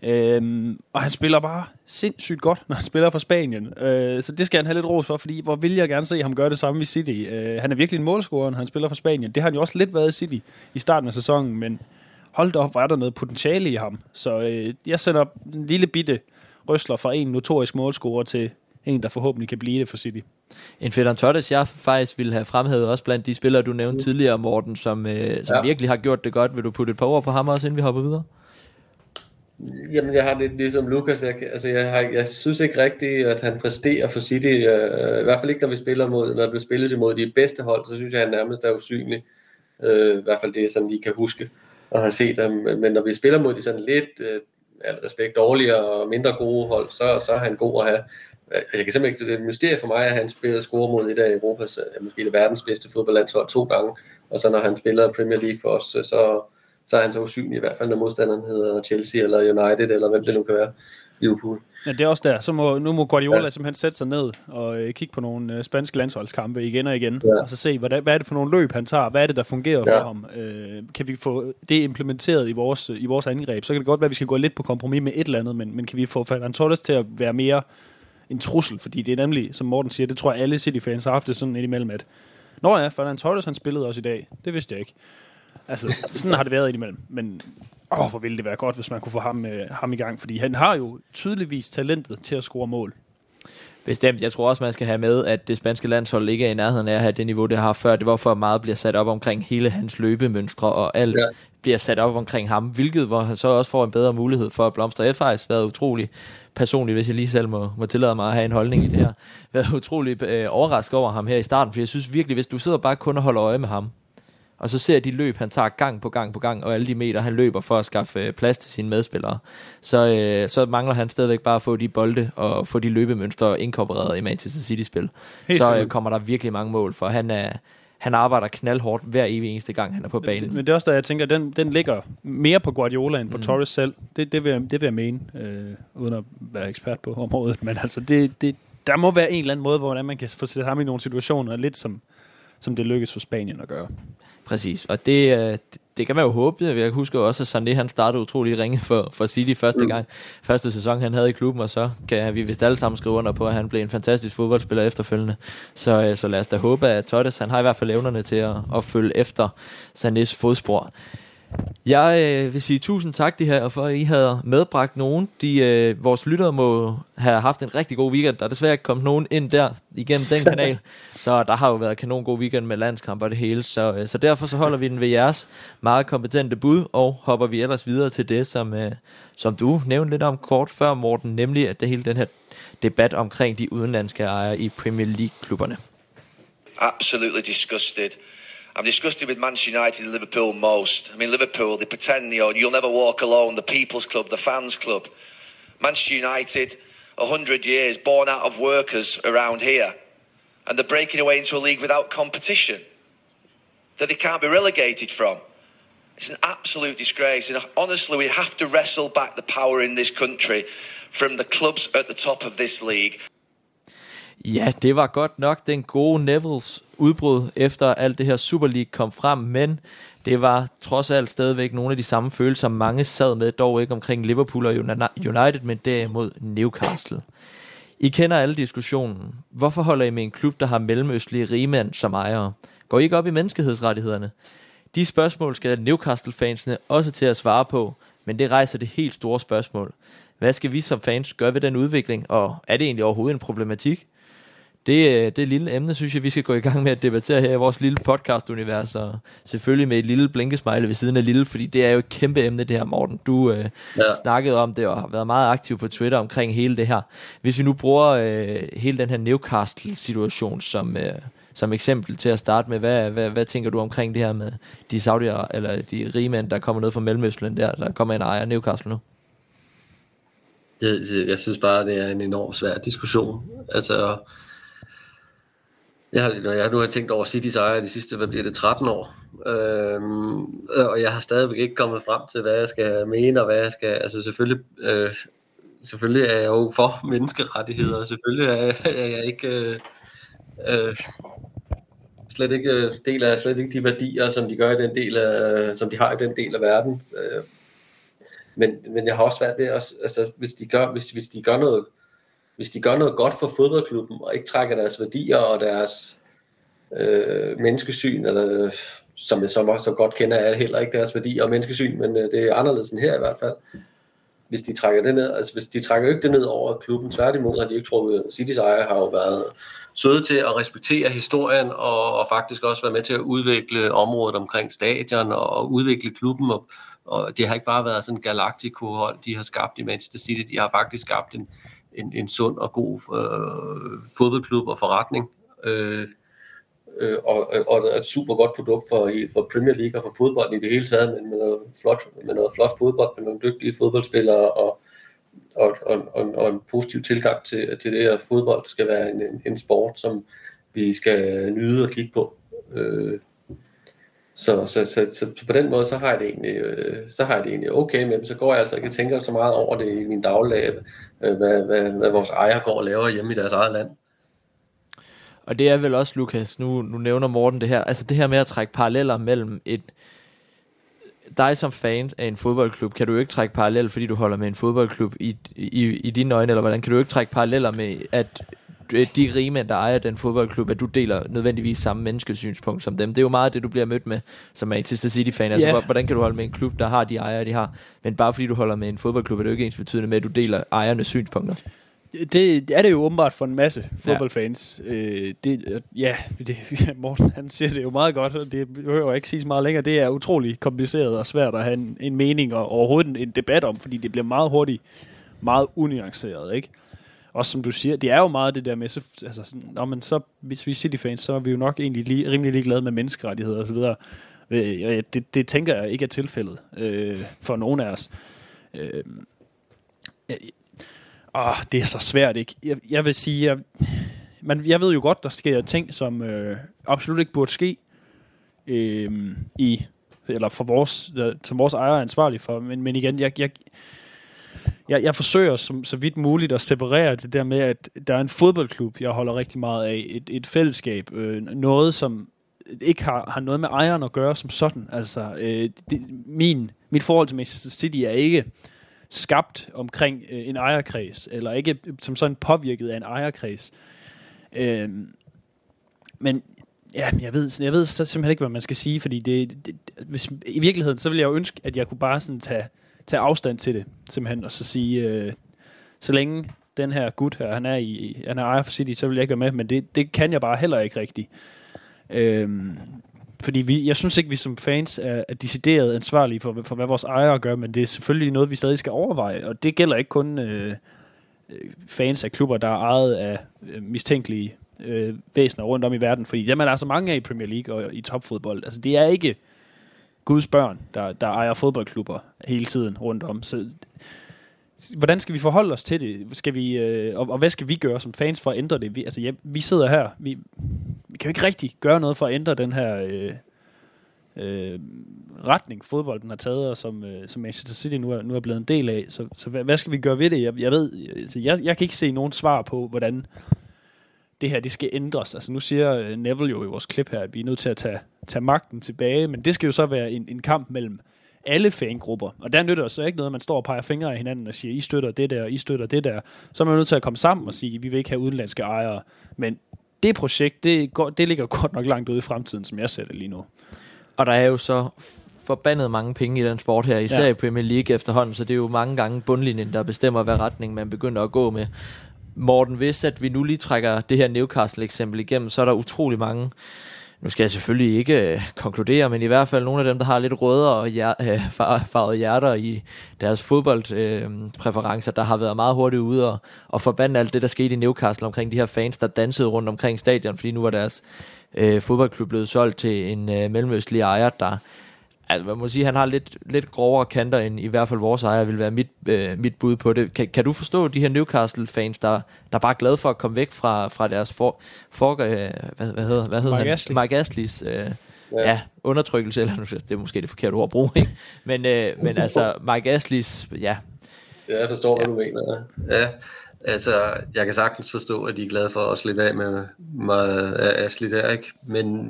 B: Øhm, og han spiller bare sindssygt godt, når han spiller for Spanien. Øh, så det skal han have lidt ros for, fordi hvor vil jeg gerne se ham gøre det samme i City. Øh, han er virkelig en målscorer, når han spiller for Spanien. Det har han jo også lidt været i City i starten af sæsonen, men hold da op, var der noget potentiale i ham. Så øh, jeg sender en lille bitte røsler fra en notorisk målscorer til en, der forhåbentlig kan blive det for City.
A: En Fedon Torres, jeg faktisk ville have fremhævet også blandt de spillere, du nævnte tidligere, Morten, som, øh, som ja. Virkelig har gjort det godt. Vil du putte et par ord på ham også, inden vi hopper videre?
C: Jamen, jeg har det ligesom Lukas. Jeg, altså, jeg, har, jeg synes ikke rigtigt, at han præsterer for City. Øh, I hvert fald ikke, når vi spiller mod, når det spillet imod de bedste hold, så synes jeg, at han nærmest er usynlig. Øh, I hvert fald det, jeg sådan lige kan huske og har set ham. Men når vi spiller mod de sådan lidt, øh, al respekt, dårligere og mindre gode hold, så, så er han god at have. Jeg kan simpelthen ikke, det er et mysterie for mig, at han spiller score mod et af Europas, øh, måske det verdens bedste fodboldlandshold to gange. Og så når han spiller Premier League for os, øh, så, så er han så usynlig i hvert fald, når modstanderen hedder Chelsea eller United, eller hvem det nu kan være, Liverpool.
B: Men det er også der. Så må, nu må Guardiola ja.
C: Ja.
B: simpelthen sætte sig ned og øh, kigge på nogle øh, spanske landsholdskampe igen og igen.
C: Ja.
B: Og så se, hvad, hvad er det for nogle løb, han tager? Hvad er det, der fungerer for
C: Ja.
B: ham? Øh, kan vi få det implementeret i vores, i vores angreb? Så kan det godt være, at vi skal gå lidt på kompromis med et eller andet, men, men kan vi få Ferran Torres til at være mere en trussel? Fordi det er nemlig, som Morten siger, det tror jeg alle City-fans har haft det sådan indimellem, at Nå ja, Ferran Torres han spillede også i dag. Det vidste jeg ikke. Altså, sådan har det været indimellem. Men åh, hvor ville det være godt, hvis man kunne få ham, øh, ham i gang. Fordi han har jo tydeligvis talentet til at score mål.
A: Bestemt. Jeg tror også, man skal have med, at det spanske landshold ikke er i nærheden af at have det niveau, det har før. Det var for meget bliver sat op omkring hele hans løbemønstre, og alt.
C: Ja.
A: bliver sat op omkring ham, hvilket hvor han så også får en bedre mulighed for at blomstre. Jeg har faktisk været utrolig personligt, hvis jeg lige selv må, må tillade mig at have en holdning i det her, været utrolig øh, overrasket over ham her i starten, for jeg synes virkelig, hvis du sidder bare kun og holder øje med ham, og så ser de løb, han tager gang på gang på gang, og alle de meter, han løber for at skaffe øh, plads til sine medspillere, så, øh, så mangler han stadigvæk bare at få de bolde og få de løbemønstre inkorporeret i Manchester City-spil.
B: Helt
A: Så øh, kommer der virkelig mange mål, for han, er, han arbejder knaldhårdt hver evig eneste gang, han er på banen.
B: Men det er også der, jeg tænker, den, den ligger mere på Guardiola end på mm. Torres selv. Det, det, vil jeg, det vil jeg mene, øh, uden at være ekspert på området. Men altså, det, det, der må være en eller anden måde, hvordan man kan få sat ham i nogle situationer, lidt som, som det lykkes for Spanien at gøre.
A: Præcis, og det, øh, det- kan man jo håbe. Jeg husker jo også, at Sané han startede utrolig ringe for, for City første gang. Første sæson, han havde i klubben, og så kan vi vist alle sammen skrive under på, at han blev en fantastisk fodboldspiller efterfølgende. Så, øh, så lad os da håbe, at Torres han har i hvert fald evnerne til at, at følge efter Sanés fodspor. Jeg øh, vil sige tusind tak det her, for at I havde medbragt nogen. De, øh, vores lyttere må have haft en rigtig god weekend. Der er desværre ikke kommet nogen ind der igennem den kanal. så der har jo været kanon god weekend med landskamp og det hele. Så, øh, så derfor så holder vi den ved jeres meget kompetente bud, og hopper vi ellers videre til det, som, øh, som du nævnte lidt om kort før, Morten, nemlig at det hele den her debat omkring de udenlandske ejere i Premier League-klubberne.
F: Absolutely disgusted. I'm disgusted with Manchester United and Liverpool most. I mean, Liverpool, they pretend, you know, you'll never walk alone, the people's club, the fans club. Manchester United, 100 years, born out of workers around here. And they're breaking away into a league without competition that they can't be relegated from. It's an absolute disgrace. And honestly, we have to wrestle back the power in this country from the clubs at the top of this league.
A: Ja, det var godt nok den gode Nevilles udbrud, efter alt det her Super League kom frem, men det var trods alt stadigvæk nogle af de samme følelser, mange sad med, dog ikke omkring Liverpool og United, men derimod Newcastle. I kender alle diskussionen. Hvorfor holder I med en klub, der har mellemøstlige rigmænd som ejere? Går I ikke op i menneskehedsrettighederne? De spørgsmål skal Newcastle-fansene også til at svare på, men det rejser det helt store spørgsmål. Hvad skal vi som fans gøre ved den udvikling, og er det egentlig overhovedet en problematik? Det, øh, det lille emne, synes jeg, vi skal gå i gang med at debattere her i vores lille podcast-univers, og selvfølgelig med et lille blinkesmiley ved siden af lille, fordi det er jo et kæmpe emne, det her, Morten. Du øh, ja. snakkede om det, og har været meget aktiv på Twitter omkring hele det her. Hvis vi nu bruger øh, hele den her Newcastle-situation som, øh, som eksempel til at starte med, hvad, hvad, hvad tænker du omkring det her med de saudier, eller de rige mænd, der kommer ned fra Mellemøstland der, der kommer en ejer Newcastle nu?
C: Jeg, jeg synes bare, det er en enormt svær diskussion. Altså, jeg har, jeg nu har tænkt over Citys ejer de sidste, hvad bliver det, 13 år. Øhm, og jeg har stadigvæk ikke kommet frem til, hvad jeg skal mene, og hvad jeg skal, altså selvfølgelig, øh, selvfølgelig er jeg jo for menneskerettigheder, og selvfølgelig er, er jeg ikke, øh, øh, slet ikke øh, del af slet ikke de værdier, som de gør i den del af, som de har i den del af verden. Øh, men, men jeg har også svært ved, at, altså, hvis de gør, hvis, hvis de gør noget hvis de gør noget godt for fodboldklubben, og ikke trækker deres værdier og deres øh, menneskesyn, eller, som jeg så, så godt kender, er heller ikke deres værdier og menneskesyn, men øh, det er anderledes end her i hvert fald. Hvis de trækker det ned, altså hvis de trækker ikke det ned over klubben, tværtimod har de ikke trukket, Citys ejer har jo været søde til at respektere historien, og, og faktisk også være med til at udvikle området omkring stadion, og udvikle klubben, og, og det har ikke bare været sådan en galactico-hold, de har skabt i Manchester City, de har faktisk skabt en, en, en sund og god øh, fodboldklub og forretning. Øh, øh, og, og et super godt produkt for, for Premier League og for fodbold i det hele taget, men med noget flot, med noget flot fodbold, med nogle dygtige fodboldspillere og, og, og, og, og en positiv tilgang til, til det, at fodbold skal være en, en, en sport, som vi skal nyde og kigge på. Øh, så, så, så, så, så på den måde, så har jeg det egentlig, øh, så har jeg det egentlig okay med dem. Så går jeg altså ikke og tænker så meget over det i min dagligdag, øh, hvad, hvad, hvad vores ejer går og laver hjemme i deres eget land.
A: Og det er vel også, Lukas, nu, nu nævner Morten det her, altså det her med at trække paralleller mellem et, dig som fan af en fodboldklub, kan du ikke trække paralleller, fordi du holder med en fodboldklub i, i, i dine øjne, eller hvordan kan du ikke trække paralleller med, at de rige mænd, der ejer den fodboldklub, at du deler nødvendigvis samme menneskesynspunkt som dem. Det er jo meget det, du bliver mødt med som Manchester City-fan. Altså, yeah. hvordan kan du holde med en klub, der har de ejere, de har? Men bare fordi du holder med en fodboldklub, er det jo ikke ens betydende med, at du deler ejernes synspunkter.
B: Det er det jo åbenbart for en masse fodboldfans. Ja. Øh, det, ja, det, Morten han siger det jo meget godt, og det behøver ikke sige meget længere. Det er utrolig kompliceret og svært at have en, en mening og overhovedet en, en debat om, fordi det bliver meget hurtigt meget unuanceret, ikke? Også som du siger, det er jo meget det der med, så, altså, sådan, når man så, hvis vi er City-fans, så er vi jo nok egentlig lige, rimelig ligeglade med menneskerettigheder osv. Øh, det, det tænker jeg ikke er tilfældet øh, for nogen af os. Øh, øh, åh, det er så svært, ikke? Jeg, jeg vil sige, jeg, man, jeg ved jo godt, der sker ting, som øh, absolut ikke burde ske øh, i eller for vores, øh, som vores ejer er ansvarlig for. Men, men igen, jeg, jeg, jeg, jeg forsøger som, så vidt muligt at separere det der med, at der er en fodboldklub, jeg holder rigtig meget af, et, et fællesskab, øh, noget som ikke har, har noget med ejeren at gøre som sådan. Altså, øh, det, min, mit forhold til Manchester City er ikke skabt omkring øh, en ejerkreds, eller ikke som sådan påvirket af en ejerkreds. Øh, men Ja, men jeg ved, jeg ved simpelthen ikke, hvad man skal sige, fordi det, det, hvis, i virkeligheden, så ville jeg jo ønske, at jeg kunne bare sådan tage, tage afstand til det, simpelthen, og så sige, øh, så længe den her gut her, han er, i, han er ejer for City, så vil jeg ikke være med, men det, det kan jeg bare heller ikke rigtigt. Øhm, fordi vi, jeg synes ikke, vi som fans er, er decideret ansvarlige for, for, hvad vores ejere gør, men det er selvfølgelig noget, vi stadig skal overveje, og det gælder ikke kun øh, øh fans af klubber, der er ejet af øh, mistænkelige øh, væsener rundt om i verden, fordi dem er der så mange af i Premier League og i topfodbold. Altså, det er ikke Guds børn, der, der ejer fodboldklubber hele tiden rundt om. Så hvordan skal vi forholde os til det? Skal vi, øh, og, og hvad skal vi gøre som fans for at ændre det? Vi, altså, ja, vi sidder her, vi, vi kan jo ikke rigtig gøre noget for at ændre den her øh, øh, retning, fodbolden har taget, og som, øh, som Manchester City nu er, nu er blevet en del af. Så, så hvad, hvad skal vi gøre ved det? Jeg, jeg ved, altså, jeg, jeg kan ikke se nogen svar på, hvordan det her det skal ændres. Altså nu siger øh, Neville jo i vores klip her, at vi er nødt til at tage, tage magten tilbage, men det skal jo så være en, en kamp mellem alle fangrupper. Og der nytter det så ikke noget, at man står og peger fingre af hinanden og siger, I støtter det der, I støtter det der. Så er man nødt til at komme sammen og sige, vi vil ikke have udenlandske ejere. Men det projekt, det, går, det ligger godt nok langt ude i fremtiden, som jeg ser det lige nu.
A: Og der er jo så forbandet mange penge i den sport her, især ja. i Premier League efterhånden, så det er jo mange gange bundlinjen, der bestemmer, hvad retning man begynder at gå med. Morten, hvis at vi nu lige trækker det her Newcastle-eksempel igennem, så er der utrolig mange nu skal jeg selvfølgelig ikke øh, konkludere, men i hvert fald nogle af dem, der har lidt rødere og hjer, øh, farvede hjerter i deres fodboldpræferencer, øh, der har været meget hurtigt ude og, og forbande alt det, der skete i Newcastle omkring de her fans, der dansede rundt omkring stadion, fordi nu var deres øh, fodboldklub blevet solgt til en øh, mellemøstlig ejer, der Altså, man må sige, han har lidt, lidt grovere kanter end i hvert fald vores ejer vil være mit, øh, mit bud på det. Kan, kan du forstå de her Newcastle-fans, der, der er bare glade for at komme væk fra, fra deres for, for øh, hvad, hvad hedder, hvad hedder
B: Mark
A: han?
B: Ashley.
A: Mark Asleys øh, ja. ja, undertrykkelse, eller det er måske det forkerte ord at bruge, ikke? Men, øh, men altså, Mark Asleys, ja.
C: Ja, jeg forstår, hvad ja. du mener. Ja, Altså, jeg kan sagtens forstå, at de er glade for at slippe af med, med øh, Asli der, ikke? Men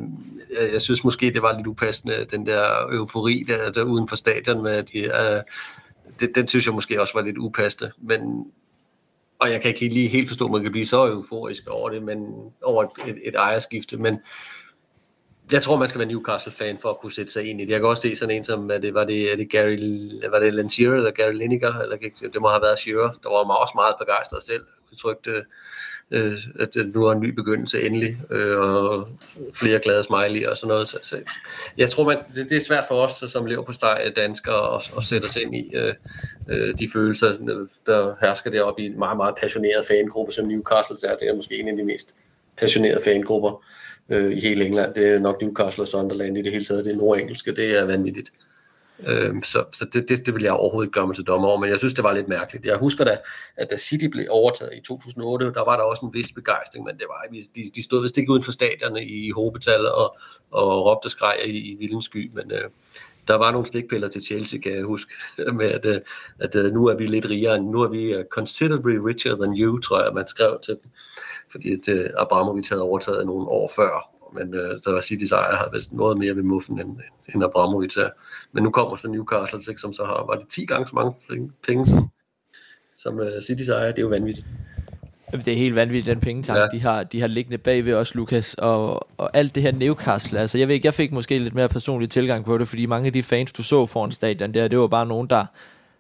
C: jeg, jeg synes måske, det var lidt upassende, den der eufori der, der uden for stadion med, at de, uh, det, den synes jeg måske også var lidt upassende. Men, og jeg kan ikke lige helt forstå, at man kan blive så euforisk over det, men over et, et, et ejerskifte, men jeg tror, man skal være Newcastle-fan for at kunne sætte sig ind i det. Jeg kan også se sådan en som, at det, var det, er det Gary, var det Alan Shearer eller Gary Lineker, eller det må have været Shearer, der var også meget begejstret selv, udtrykte, øh, at nu er en ny begyndelse endelig, øh, og flere glade smiley og sådan noget. Så, så jeg tror, man, det, det er svært for os som lever på steg øh, danskere at, at sætte os ind i øh, øh, de følelser, der hersker deroppe i en meget, meget passioneret fangruppe, som Newcastle er. Det er måske en af de mest passionerede fangrupper øh, i hele England. Det er nok Newcastle og Sunderland i det hele taget. Det er nordengelske, det er vanvittigt. Øh, så så det, det, det vil jeg overhovedet ikke gøre mig til dommer over, men jeg synes, det var lidt mærkeligt. Jeg husker da, at da City blev overtaget i 2008, der var der også en vis begejstring, men det var, de, de stod vist ikke uden for stadierne i hobetal og, og råbte skreg i, i Vildensky, men øh, der var nogle stikpiller til Chelsea, kan jeg huske, med at, øh, at, øh, nu er vi lidt rigere, nu er vi øh, considerably richer than you, tror jeg, man skrev til dem fordi at, Abramovic havde overtaget nogle år før, men uh, der var Citys ejer har vist noget mere ved muffen end, end Abramovic er. Men nu kommer så Newcastle, ikke, som så har, var det 10 gange så mange penge som, som uh, Citys ejer, det er jo vanvittigt.
A: Det er helt vanvittigt, den pengetank, ja. de, har, de har liggende bagved os, Lukas, og, og alt det her Newcastle. Altså, jeg ved ikke, jeg fik måske lidt mere personlig tilgang på det, fordi mange af de fans, du så foran stadion der, det var bare nogen, der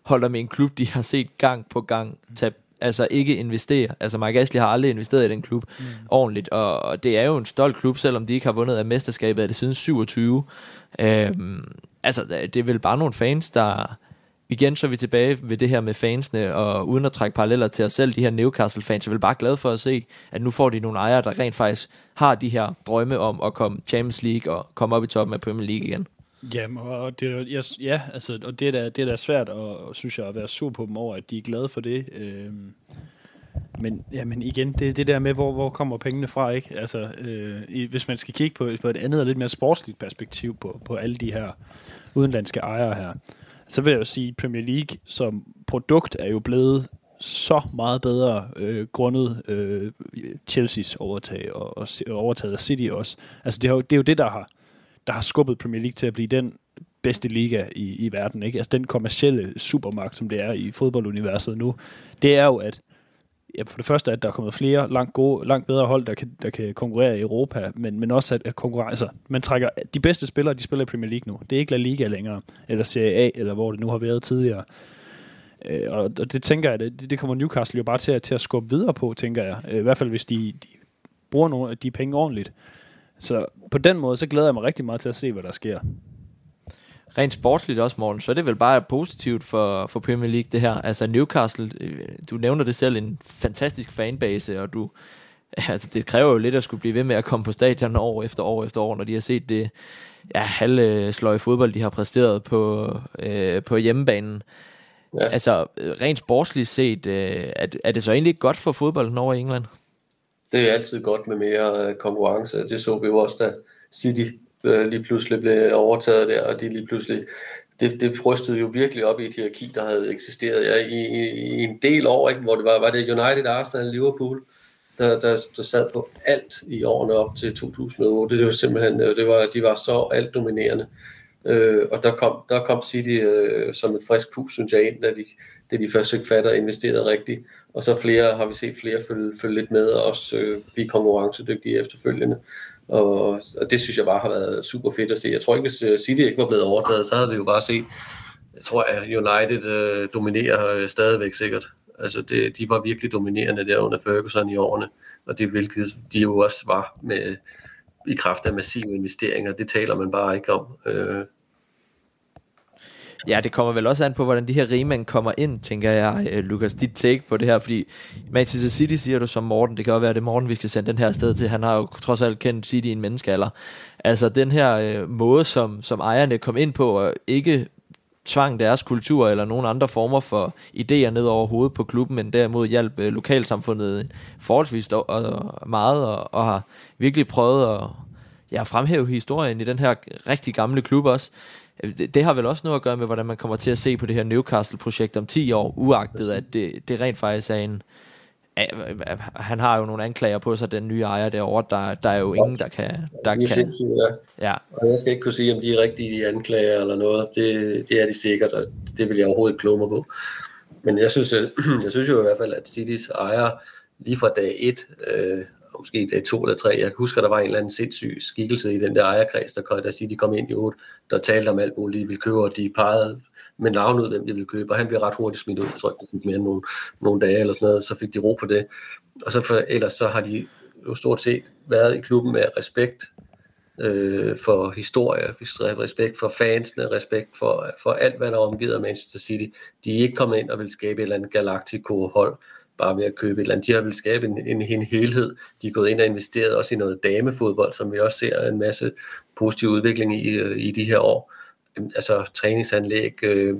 A: holder med en klub, de har set gang på gang tage altså ikke investere. Altså Mark Ashley har aldrig investeret i den klub mm. ordentligt, og, og det er jo en stolt klub, selvom de ikke har vundet af mesterskabet af det siden 27. Øhm, altså det er vel bare nogle fans, der igen så er vi tilbage ved det her med fansene, og uden at trække paralleller til os selv, de her Newcastle-fans, er vel bare glade for at se, at nu får de nogle ejere, der rent faktisk har de her drømme om at komme Champions League og komme op i toppen af Premier League igen.
B: Jamen, og det, jeg, ja, altså, og det er da, det er da svært, og, synes jeg, at være sur på dem over, at de er glade for det. Øhm, men, ja, men igen, det er det der med, hvor, hvor kommer pengene fra, ikke? Altså, øh, i, hvis man skal kigge på, på et andet og lidt mere sportsligt perspektiv på, på alle de her udenlandske ejere her, så vil jeg jo sige, at Premier League som produkt er jo blevet så meget bedre øh, grundet øh, Chelseas overtag og, og, og overtaget af City også. Altså det, har, det er jo det, der har der har skubbet Premier League til at blive den bedste liga i, i verden. Ikke? Altså den kommercielle supermagt, som det er i fodbolduniverset nu, det er jo, at ja, for det første, at der er kommet flere langt, gode, langt bedre hold, der kan, der kan konkurrere i Europa, men, men også at, at konkurrence, altså, man trækker, de bedste spillere, de spiller i Premier League nu. Det er ikke La Liga længere, eller Serie A, eller hvor det nu har været tidligere. Øh, og det tænker jeg, det, det kommer Newcastle jo bare til, til at skubbe videre på, tænker jeg. Øh, I hvert fald, hvis de, de bruger nogle af de penge ordentligt. Så på den måde, så glæder jeg mig rigtig meget til at se, hvad der sker.
A: Rent sportsligt også, Morten, så er det vel bare positivt for, for Premier League, det her. Altså Newcastle, øh, du nævner det selv, en fantastisk fanbase, og du, altså, det kræver jo lidt at skulle blive ved med at komme på stadion år efter år efter år, når de har set det ja, halve sløje fodbold, de har præsteret på, øh, på hjemmebanen. Ja. Altså, rent sportsligt set, øh, er, er det så egentlig ikke godt for fodbolden over i England?
C: Det er altid godt med mere øh, konkurrence. Det så vi jo også, da City øh, lige pludselig blev overtaget der, og de lige pludselig det, det frystede jo virkelig op i et hierarki, der havde eksisteret ja, i, i, i en del år, ikke? hvor det var, var det United, Arsenal, Liverpool, der, der, der sad på alt i årene op til 2008. Det var simpelthen, øh, det var, de var så alt dominerende. Øh, og der kom, der kom City øh, som et frisk pus, synes jeg, ind, da de, da de først fik fat og investerede rigtigt. Og så flere har vi set flere følge, følge lidt med, og også øh, blive konkurrencedygtige efterfølgende. Og, og det synes jeg bare har været super fedt at se. Jeg tror ikke, hvis øh, City ikke var blevet overtaget, så havde vi jo bare set, jeg tror, at United øh, dominerer øh, stadigvæk sikkert. Altså det, de var virkelig dominerende der under Ferguson i årene, og det hvilket de jo også var med i kraft af massive investeringer. Det taler man bare ikke om. Øh,
A: Ja, det kommer vel også an på, hvordan de her rigmænd kommer ind, tænker jeg, øh, Lukas, dit take på det her, fordi Manchester City siger du som Morten, det kan jo være, at det er Morten, vi skal sende den her sted til, han har jo trods alt kendt City i en menneskealder. Altså den her øh, måde, som, som ejerne kom ind på, og ikke tvang deres kultur eller nogen andre former for idéer ned over hovedet på klubben, men derimod hjalp øh, lokalsamfundet forholdsvis og, og meget, og, og har virkelig prøvet at ja, fremhæve historien i den her rigtig gamle klub også. Det, det har vel også noget at gøre med, hvordan man kommer til at se på det her Newcastle-projekt om 10 år, uagtet at det, det rent faktisk er en... Han har jo nogle anklager på sig, den nye ejer derovre. Der, der er jo ingen, der kan... Der
C: kan ja. ja. Og jeg skal ikke kunne sige, om de er rigtige anklager eller noget. Det, det er de sikkert, og det vil jeg overhovedet ikke kloge mig på. Men jeg synes, jeg synes jo i hvert fald, at Citys ejer lige fra dag 1 øh, måske dag to eller tre. Jeg husker, der var en eller anden sindssyg skikkelse i den der ejerkreds, der, der siger, de kom ind i 8, der talte om alt muligt, de ville købe, og de pegede med navn ud, hvem de ville købe, og han blev ret hurtigt smidt ud. Jeg tror ikke, det mere end nogle, nogle dage eller sådan noget, så fik de ro på det. Og så for, ellers så har de jo stort set været i klubben med respekt øh, for historie, respekt for fansene, respekt for, for alt, hvad der omgiver Manchester City. De er ikke kommet ind og vil skabe et eller andet Galactico-hold, bare ved at købe et eller andet. De har vel skabe en, en, en helhed. De er gået ind og investeret også i noget damefodbold, som vi også ser en masse positiv udvikling i, øh, i de her år. Øhm, altså træningsanlæg. Øh,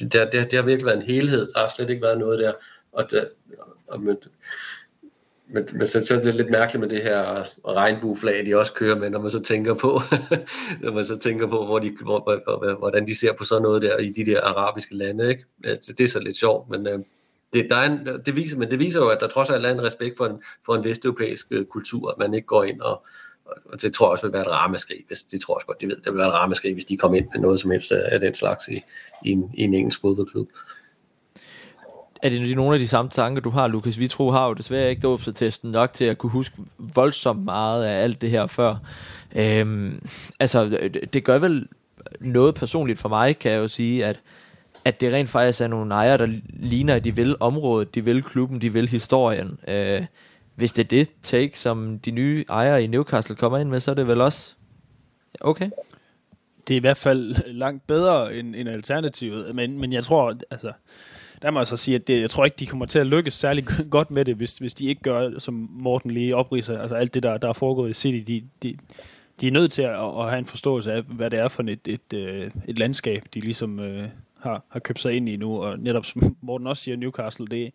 C: det, det, det har virkelig været en helhed. Der har slet ikke været noget der. Og, der, og men, men, men så, så er det lidt mærkeligt med det her regnbueflag, de også kører med, når man så tænker på, når man så tænker på, hvor de, hvor, hvor, hvordan de ser på sådan noget der i de der arabiske lande. Ikke? Altså, det er så lidt sjovt, men, øh, det, der er en, det viser, men det viser jo, at der trods alt er en respekt for en, for en vesteuropæisk øh, kultur, at man ikke går ind og, og det tror jeg også vil være et ramaskrig, hvis de tror også godt, de ved, det vil være et ramaskrig, hvis de kommer ind med noget som helst af den slags i, i, en, i en engelsk fodboldklub.
A: Er det nogle af de samme tanker, du har, Lukas? Vi tror har jo desværre ikke dåbsatesten nok til at kunne huske voldsomt meget af alt det her før. Øhm, altså, det gør vel noget personligt for mig, kan jeg jo sige, at at det rent faktisk er nogle ejere, der ligner, at de vil området, de vil klubben, de vil historien. Øh, hvis det er det take, som de nye ejere i Newcastle kommer ind med, så er det vel også okay.
B: Det er i hvert fald langt bedre end, end alternativet, men, men jeg tror, altså, der må jeg så sige, at det, jeg tror ikke, de kommer til at lykkes særlig godt med det, hvis, hvis de ikke gør, som Morten lige opriser, altså alt det, der, der er foregået i City, de, de, de er nødt til at, at have en forståelse af, hvad det er for et, et, et, et landskab, de ligesom øh, har, har købt sig ind i nu, og netop som Morten også siger, Newcastle, det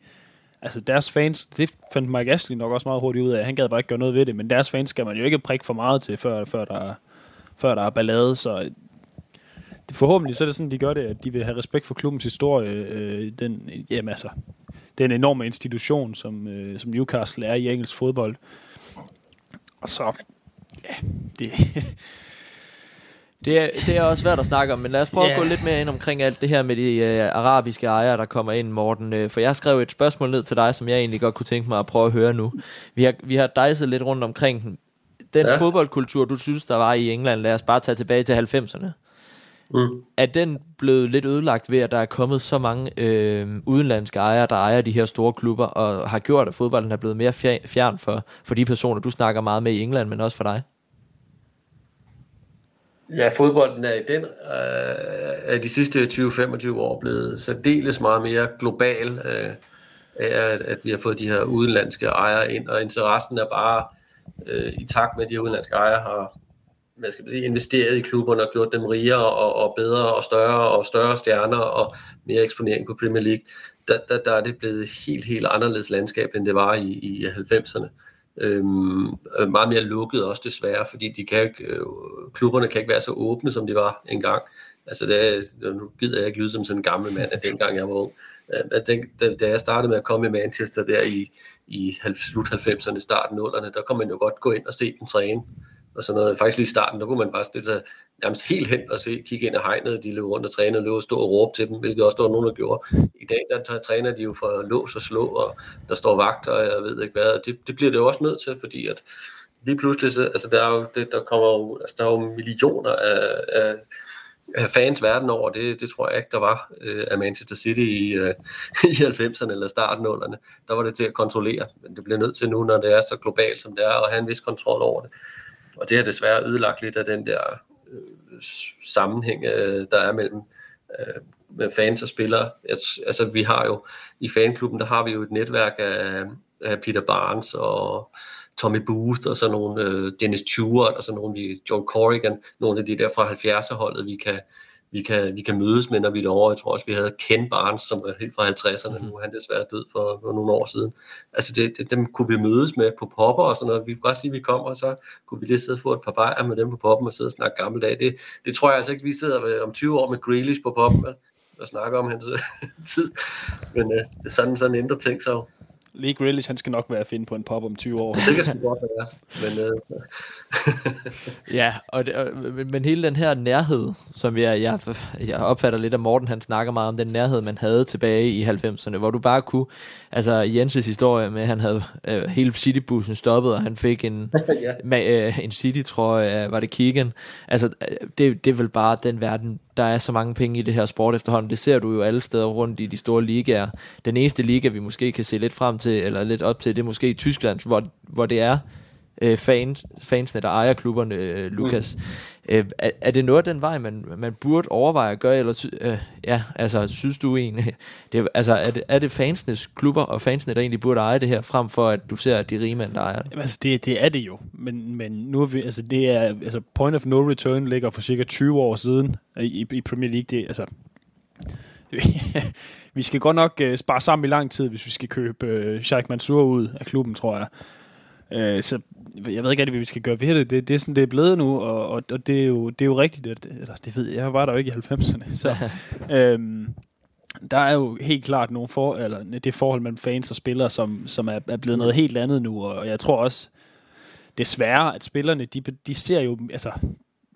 B: altså deres fans, det fandt Mike Ashley nok også meget hurtigt ud af, han gad bare ikke gøre noget ved det, men deres fans skal man jo ikke prikke for meget til, før, før, der, før der er ballade, så det, forhåbentlig så er det sådan, de gør det, at de vil have respekt for klubbens historie, øh, den, jamen altså, den enorme institution, som, øh, som Newcastle er i engelsk fodbold. Og så, ja, det,
A: det er, det er også svært at snakke om, men lad os prøve
B: Ja.
A: at gå lidt mere ind omkring alt det her med de øh, arabiske ejere, der kommer ind, Morten. Øh, for jeg skrev et spørgsmål ned til dig, som jeg egentlig godt kunne tænke mig at prøve at høre nu. Vi har, vi har dejset lidt rundt omkring den. Den ja. Fodboldkultur, du synes, der var i England, lad os bare tage tilbage til 90'erne.
C: Mm.
A: Er den blevet lidt ødelagt ved, at der er kommet så mange øh, udenlandske ejere, der ejer de her store klubber, og har gjort, at fodbolden er blevet mere fjer- fjern for, for de personer, du snakker meget med i England, men også for dig?
C: Ja, fodbolden er i den øh, er de sidste 20-25 år blevet særdeles meget mere global øh, af, at, at vi har fået de her udenlandske ejere ind, og interessen er bare øh, i takt med, at de her udenlandske ejere har hvad skal man sige, investeret i klubberne og gjort dem rigere og, og bedre og større og større stjerner og mere eksponering på Premier League, der, der, der er det blevet et helt, helt anderledes landskab, end det var i, i 90'erne. Øhm, meget mere lukket også desværre, fordi de kan ikke, øh, klubberne kan ikke være så åbne, som de var engang. Altså, det er, nu gider jeg ikke lyde som sådan en gammel mand, at dengang jeg var ung. Øh, at den, da, da jeg startede med at komme i Manchester der i, i slut 90'erne, starten 0'erne, der kunne man jo godt gå ind og se dem træne og sådan noget. Faktisk lige i starten, der kunne man bare stille sig nærmest helt hen og se, kigge ind i hegnet, de løb rundt og trænede, løb og stod og råbe til dem, hvilket også der var nogen, der gjorde. I dag, der træner de jo for lås og slå, og der står vagter, og jeg ved ikke hvad, og det, det bliver det jo også nødt til, fordi at lige pludselig, så, altså der, er jo, det, der kommer jo, altså der er jo millioner af, af, fans verden over, det, det tror jeg ikke, der var øh, af Manchester City i, øh, i 90'erne eller starten af Der var det til at kontrollere, men det bliver nødt til nu, når det er så globalt, som det er, at have en vis kontrol over det. Og det har desværre ødelagt lidt af den der øh, sammenhæng, øh, der er mellem øh, med fans og spillere. Altså, altså, vi har jo i fanklubben, der har vi jo et netværk af, af Peter Barnes og Tommy Booth og sådan nogle, øh, Dennis Stewart og sådan nogle, Joe Corrigan, nogle af de der fra 70'er-holdet, vi kan, vi kan, vi kan mødes med, når vi er derovre. Jeg tror også, vi havde Ken Barnes, som er helt fra 50'erne. Nu er han desværre død for, for nogle år siden. Altså, det, det, dem kunne vi mødes med på popper og sådan noget. Vi kunne sige, at vi kommer, og så kunne vi lige sidde og få et par bajer med dem på poppen og sidde og snakke gammeldag. Det, det tror jeg altså ikke, vi sidder om 20 år med Grealish på poppen og snakker om hans tid. Men øh, det er sådan, sådan ændrer ting sig jo.
B: Lee Grealish, han skal nok være at finde på en pop om 20 år.
C: Det kan sgu godt være. Men øh,
A: Ja, og det, og, men- men hele den her nærhed, som jeg, jeg, jeg opfatter lidt af Morten, han snakker meget om den nærhed, man havde tilbage i 90'erne, hvor du bare kunne, altså Jenses historie med, at han havde øh, hele Citybussen stoppet, og han fik en,
C: ja.
A: med, øh, en City-trøje, af- var det Keegan? Altså, øh, det, det er vel bare den verden, der er så mange penge i det her sport efterhånden. Det ser du jo alle steder rundt i de store ligaer. Den eneste liga, vi måske kan se lidt frem til, eller lidt op til, det er måske i Tyskland, hvor, hvor det er øh, fans, fansene, der ejer klubberne, øh, Lukas. Mm. Øh, er, er det noget af den vej, man, man burde overveje at gøre, eller ty, øh, ja, altså, synes du egentlig, det, altså, er det, er det fansenes klubber og fansene, der egentlig burde eje det her, frem for at du ser, at de rige mænd, der ejer det?
B: Jamen, altså, det, det er det jo. Men, men nu er vi, altså, det er, altså, point of no return ligger for cirka 20 år siden i, i Premier League. Det, altså, vi skal godt nok øh, spare sammen i lang tid, hvis vi skal købe øh, Sheikh Mansour ud af klubben, tror jeg. Uh, så jeg ved ikke rigtig, hvad vi skal gøre ved det. Det, det er sådan, det er blevet nu, og, og, og det, er jo, det er jo rigtigt. At, eller, det ved jeg, jeg var der jo ikke i 90'erne. Så, øhm, der er jo helt klart nogle for, eller det forhold mellem fans og spillere, som, som er, er blevet noget helt andet nu, og jeg tror også, desværre, at spillerne, de, de ser jo altså,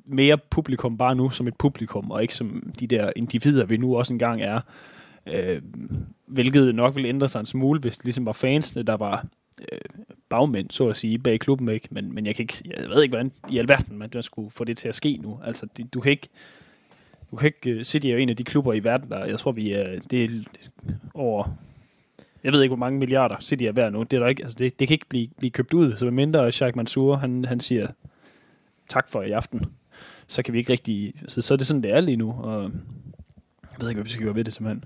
B: mere publikum bare nu som et publikum, og ikke som de der individer, vi nu også engang er. Øh, hvilket nok vil ændre sig en smule, hvis det ligesom var fansene, der var øh, bagmænd, så at sige, bag klubben, ikke? Men, men jeg, kan ikke, jeg ved ikke, hvordan i alverden man man skulle få det til at ske nu. Altså, det, du kan ikke du kan ikke, uh, City er jo en af de klubber i verden, der, jeg tror, vi er, det er over, jeg ved ikke, hvor mange milliarder City er værd nu. Det, er der ikke, altså det, det kan ikke blive, blive købt ud, så mindre Sheikh Mansour, han, han siger tak for i aften, så kan vi ikke rigtig, så, så er det sådan, det er lige nu, og jeg ved ikke, hvad vi skal gøre ved det simpelthen.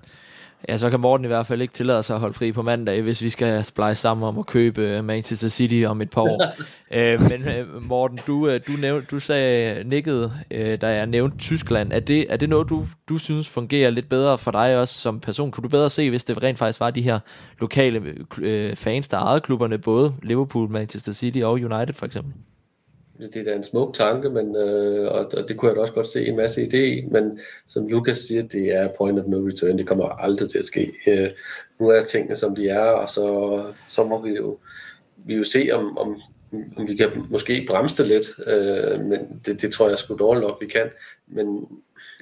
A: Ja, så kan Morten i hvert fald ikke tillade sig at holde fri på mandag, hvis vi skal splice sammen om at købe øh, Manchester City om et par år. øh, men øh, Morten, du, du, nævnte, du sagde nikket, da jeg nævnte Tyskland. Er det, er det noget, du, du synes fungerer lidt bedre for dig også som person? Kunne du bedre se, hvis det rent faktisk var de her lokale fans, der ejede klubberne, både Liverpool, Manchester City og United for eksempel?
C: Det er da en smuk tanke, men, øh, og, og det kunne jeg da også godt se en masse idé i, men som Lukas siger, det er point of no return, det kommer aldrig til at ske. Øh, nu er tingene som de er, og så, så må vi jo, vi jo se, om, om om vi kan måske bremse det lidt, øh, men det, det tror jeg sgu dårligt nok, vi kan. Men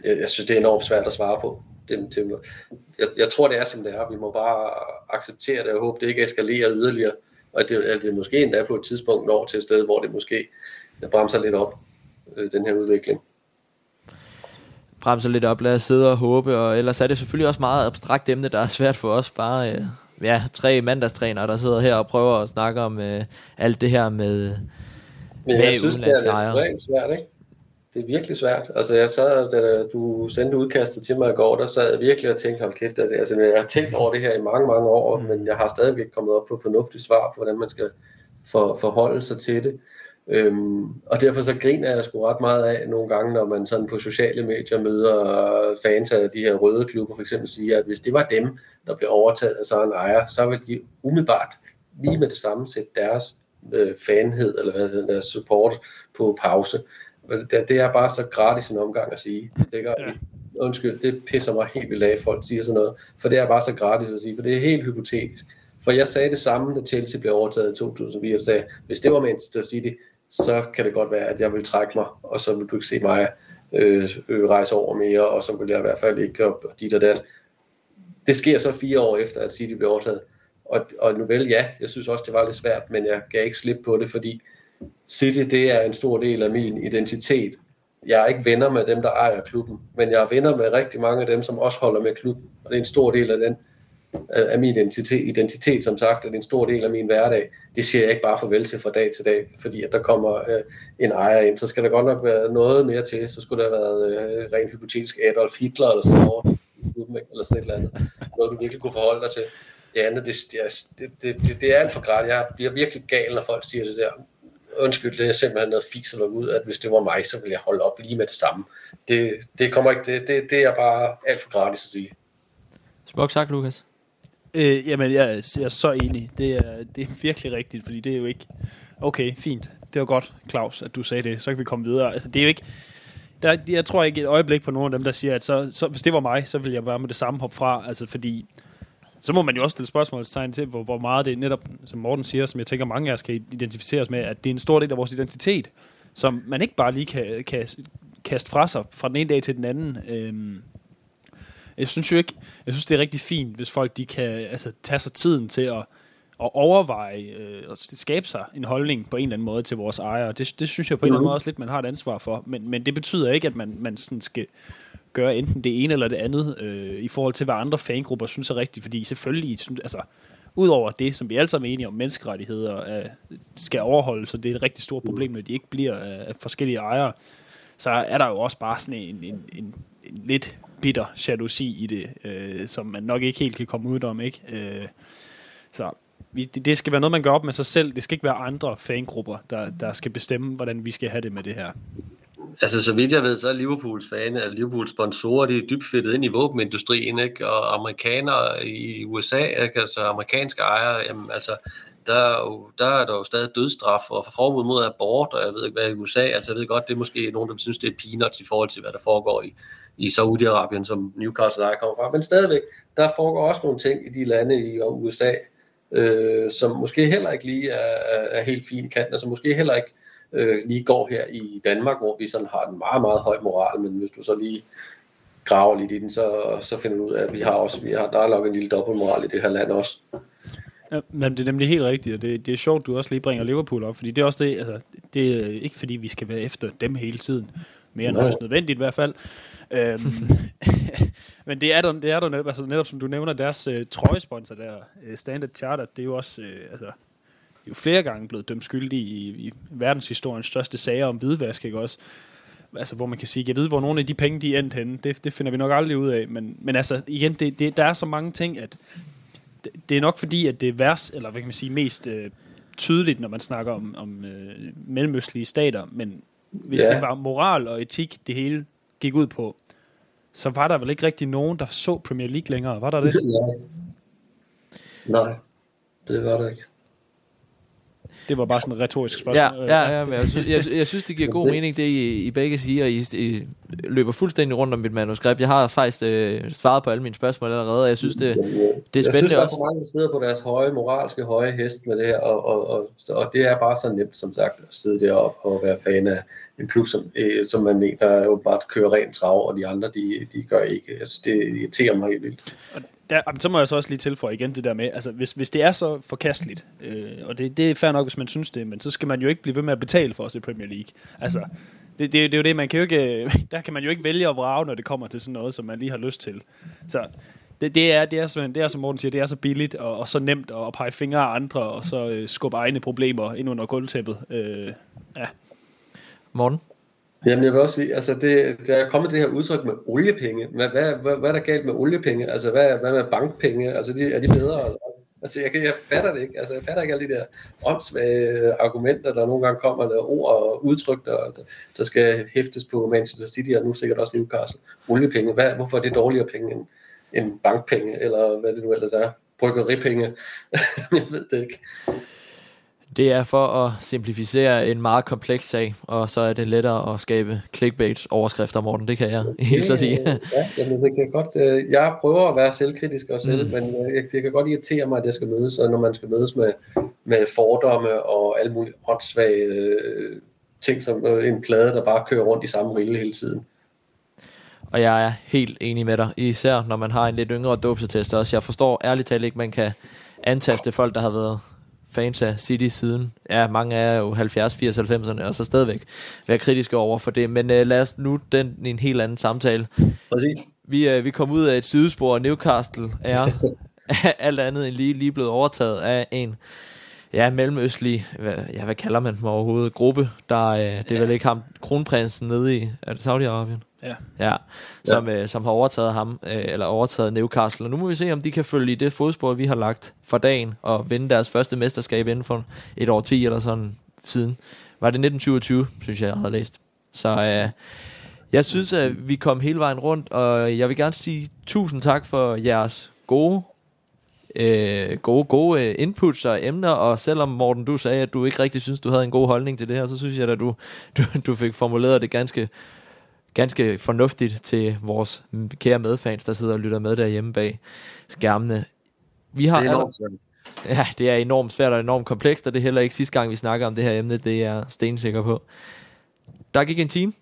C: jeg, jeg synes, det er enormt svært at svare på. Det, det, jeg, jeg tror, det er, som det er. Vi må bare acceptere det og håbe, det ikke eskalerer yderligere. Og at det, at det måske endda på et tidspunkt når til et sted, hvor det måske bremser lidt op, øh, den her udvikling
A: bremser lidt op, lad os sidde og håbe, og ellers er det selvfølgelig også meget abstrakt emne, der er svært for os, bare øh, ja, tre mandagstrænere, der sidder her og prøver at snakke om øh, alt det her med
C: Men jeg synes, det er ekstremt svært, ikke? Det er virkelig svært. Altså jeg sad, da du sendte udkastet til mig i går, der sad jeg virkelig og tænkte, hold kæft, altså, jeg har tænkt over det her i mange, mange år, mm. men jeg har stadigvæk ikke kommet op på fornuftigt svar på, hvordan man skal for, forholde sig til det. Øhm, og derfor så griner jeg sgu ret meget af nogle gange, når man sådan på sociale medier møder fans af de her røde klubber, for eksempel siger, at hvis det var dem, der blev overtaget af sådan en ejer, så ville de umiddelbart lige med det samme sætte deres øh, fanhed, eller hvad hedder, deres support på pause. Og det, det er bare så gratis en omgang at sige. Det gør, ja. Undskyld, det pisser mig helt vildt af, at folk siger sådan noget. For det er bare så gratis at sige, for det er helt hypotetisk. For jeg sagde det samme, da Chelsea blev overtaget i 2004. Jeg sagde, hvis det var Manchester City, så kan det godt være, at jeg vil trække mig, og så vil du ikke se mig øh, øh, rejse over mere, og så vil jeg i hvert fald ikke op dit og dat. Det sker så fire år efter, at City blev overtaget. Og, og nu vel, ja, jeg synes også, det var lidt svært, men jeg gav ikke slip på det, fordi City, det er en stor del af min identitet. Jeg er ikke venner med dem, der ejer klubben, men jeg er venner med rigtig mange af dem, som også holder med klubben, og det er en stor del af den af min identitet, identitet, som sagt, og det en stor del af min hverdag. Det siger jeg ikke bare farvel til fra dag til dag, fordi at der kommer øh, en ejer ind. Så skal der godt nok være noget mere til. Så skulle der have været øh, rent hypotetisk Adolf Hitler eller sådan noget, eller sådan et eller andet. Noget, du virkelig kunne forholde dig til. Det andet, det, det, det, det, det er alt for gratis. Jeg bliver virkelig gal, når folk siger det der. Undskyld, det er simpelthen noget fis eller ud, at hvis det var mig, så ville jeg holde op lige med det samme. Det, det kommer ikke, det, det, det er bare alt for gratis at sige.
A: Smuk sagt, Lukas.
B: Øh, jamen, jeg, jeg er så enig. Det er, det er virkelig rigtigt, fordi det er jo ikke... Okay, fint. Det var godt, Claus, at du sagde det. Så kan vi komme videre. Altså, det er jo ikke... Der, jeg tror ikke et øjeblik på nogen af dem, der siger, at så, så, hvis det var mig, så ville jeg bare med det samme hoppe fra. Altså, fordi så må man jo også stille spørgsmålstegn til, hvor, hvor meget det er netop, som Morten siger, som jeg tænker, mange af os kan identificere os med, at det er en stor del af vores identitet, som man ikke bare lige kan, kan kaste fra sig fra den ene dag til den anden. Øhm, jeg synes jo ikke, jeg synes det er rigtig fint, hvis folk de kan altså, tage sig tiden til at, at overveje øh, og skabe sig en holdning på en eller anden måde til vores ejere. Det, det synes jeg på en eller anden måde også lidt, man har et ansvar for. Men, men det betyder ikke, at man, man sådan skal gøre enten det ene eller det andet øh, i forhold til, hvad andre fangrupper synes er rigtigt. Fordi selvfølgelig, altså, udover det, som vi alle sammen er enige om, menneskerettigheder øh, skal overholdes, og det er et rigtig stort problem, når de ikke bliver af, af forskellige ejere, så er der jo også bare sådan en, en, en, en lidt bitter jalousi i det, øh, som man nok ikke helt kan komme ud om, ikke? Øh, så vi, det, skal være noget, man gør op med sig selv. Det skal ikke være andre fangrupper, der, der skal bestemme, hvordan vi skal have det med det her.
C: Altså, så vidt jeg ved, så er Liverpools fane, eller Liverpools sponsorer, de er dybt fedtet ind i våbenindustrien, ikke? Og amerikanere i USA, ikke? altså amerikanske ejere, jamen, altså, der er, jo, der er der jo stadig dødsstraf og forbud mod abort, og jeg ved ikke hvad i USA, altså jeg ved godt, det er måske nogen, der synes, det er peanuts i forhold til, hvad der foregår i, i Saudi-Arabien, som Newcastle der kommer fra. Men stadigvæk, der foregår også nogle ting i de lande i USA, øh, som måske heller ikke lige er, er helt fine kanten, altså måske heller ikke øh, lige går her i Danmark, hvor vi sådan har en meget, meget høj moral, men hvis du så lige graver lidt i den, så, så finder du ud af, at vi har også, vi har, der er nok en lille dobbeltmoral i det her land også.
B: Ja, men det er nemlig helt rigtigt, og det, det er sjovt, du også lige bringer Liverpool op, fordi det er også det, altså, det er ikke fordi, vi skal være efter dem hele tiden, mere end højst nødvendigt i hvert fald. Øhm, men det er der, det er der netop, altså netop som du nævner, deres uh, trøjesponsor der, uh, Standard Charter, det er jo også, uh, altså, jo flere gange blevet dømt skyldig i, i verdenshistoriens største sager om hvidvask, ikke også? Altså, hvor man kan sige, jeg ved, hvor nogle af de penge, de er endt henne, det, det finder vi nok aldrig ud af, men, men altså, igen, det, det, der er så mange ting, at det, det er nok fordi, at det er værst, eller hvad kan man sige, mest uh, tydeligt, når man snakker om, om uh, mellemøstlige stater, men hvis ja. det var moral og etik, det hele gik ud på, så var der vel ikke rigtig nogen, der så Premier League længere. Var der det?
C: Nej, Nej det var der ikke.
B: Det var bare sådan et retorisk spørgsmål.
A: Ja, ja, ja men jeg, synes, jeg, jeg synes, det giver god mening, det I, I begge siger, og I, I løber fuldstændig rundt om mit manuskript. Jeg har faktisk øh, svaret på alle mine spørgsmål allerede, og jeg synes, det, det er
C: Jeg
A: spændende
C: synes, der er for mange, der sidder på deres høje, moralske høje hest med det her, og, og, og, og det er bare så nemt, som sagt, at sidde deroppe og være fan af en klub, som, øh, som man mener jo bare kører rent trav, og de andre, de, de gør ikke. Jeg synes, det irriterer mig helt vildt.
B: Der, jamen, så må jeg så også lige tilføje igen det der med, altså hvis, hvis det er så forkasteligt, øh, og det, det er fair nok, hvis man synes det, men så skal man jo ikke blive ved med at betale for os i Premier League. Altså, det, det, det er jo det, man kan jo ikke, der kan man jo ikke vælge at vrage, når det kommer til sådan noget, som man lige har lyst til. Så det, det, er, det, er, som, det er, som Morten siger, det er så billigt og, og så nemt at pege fingre af andre, og så øh, skubbe egne problemer ind under gulvtæppet. Øh, ja.
A: Morten?
C: Jamen jeg vil også sige, altså det, der er kommet det her udtryk med oliepenge. Hvad, hvad, hvad, hvad er der galt med oliepenge? Altså hvad, hvad med bankpenge? Altså de, er de bedre? Altså jeg, kan- jeg fatter det ikke. Altså jeg fatter ikke alle de der åndssvage øh, argumenter, der nogle gange kommer, eller ord og udtryk, der, der skal hæftes på Manchester City, og nu sikkert også Newcastle. Oliepenge, hvad, hvorfor er det dårligere penge end, end bankpenge, eller hvad det nu ellers er? Bryggeripenge? jeg ved det ikke.
A: Det er for at simplificere en meget kompleks sag, og så er det lettere at skabe clickbait-overskrifter, Morten. Det kan jeg helt så sige.
C: Ja, jamen, det kan godt, øh, jeg prøver at være selvkritisk og selv, mm. men øh, det kan godt irritere mig, at jeg skal mødes, og når man skal mødes med, med fordomme og alle mulige åndssvage øh, ting, som øh, en plade, der bare kører rundt i samme rille hele tiden.
A: Og jeg er helt enig med dig, især når man har en lidt yngre dåbsattest også. Jeg forstår ærligt talt ikke, man kan antaste folk, der har været fans af City siden. Ja, mange er jo 70, 80, 90'erne, og så stadigvæk være kritiske over for det. Men uh, lad os nu den en helt anden samtale.
C: Præcis.
A: Vi, uh, vi kom ud af et sidespor, og Newcastle er alt andet end lige, lige blevet overtaget af en ja, mellemøstlig, hvad, ja, hvad kalder man dem overhovedet, gruppe, der, uh, det er vel ikke ham, kronprinsen nede i, er det Saudi-Arabien?
B: Ja.
A: Ja, som, øh, som har overtaget ham, øh, eller overtaget Newcastle. Og nu må vi se, om de kan følge i det fodspor, vi har lagt for dagen, og vinde deres første mesterskab inden for et år 10 eller sådan siden. Var det 1927, synes jeg, jeg havde læst. Så øh, jeg synes, at vi kom hele vejen rundt, og jeg vil gerne sige tusind tak for jeres gode øh, gode, gode øh, inputs og emner, og selvom Morten, du sagde, at du ikke rigtig synes, du havde en god holdning til det her, så synes jeg, at du, du, du fik formuleret det ganske ganske fornuftigt til vores kære medfans, der sidder og lytter med derhjemme bag skærmene. Vi har
C: Det er enormt svært.
A: Ja, det er enormt svært og enormt komplekst, og det er heller ikke sidste gang, vi snakker om det her emne, det er jeg stensikker på. Der gik en time.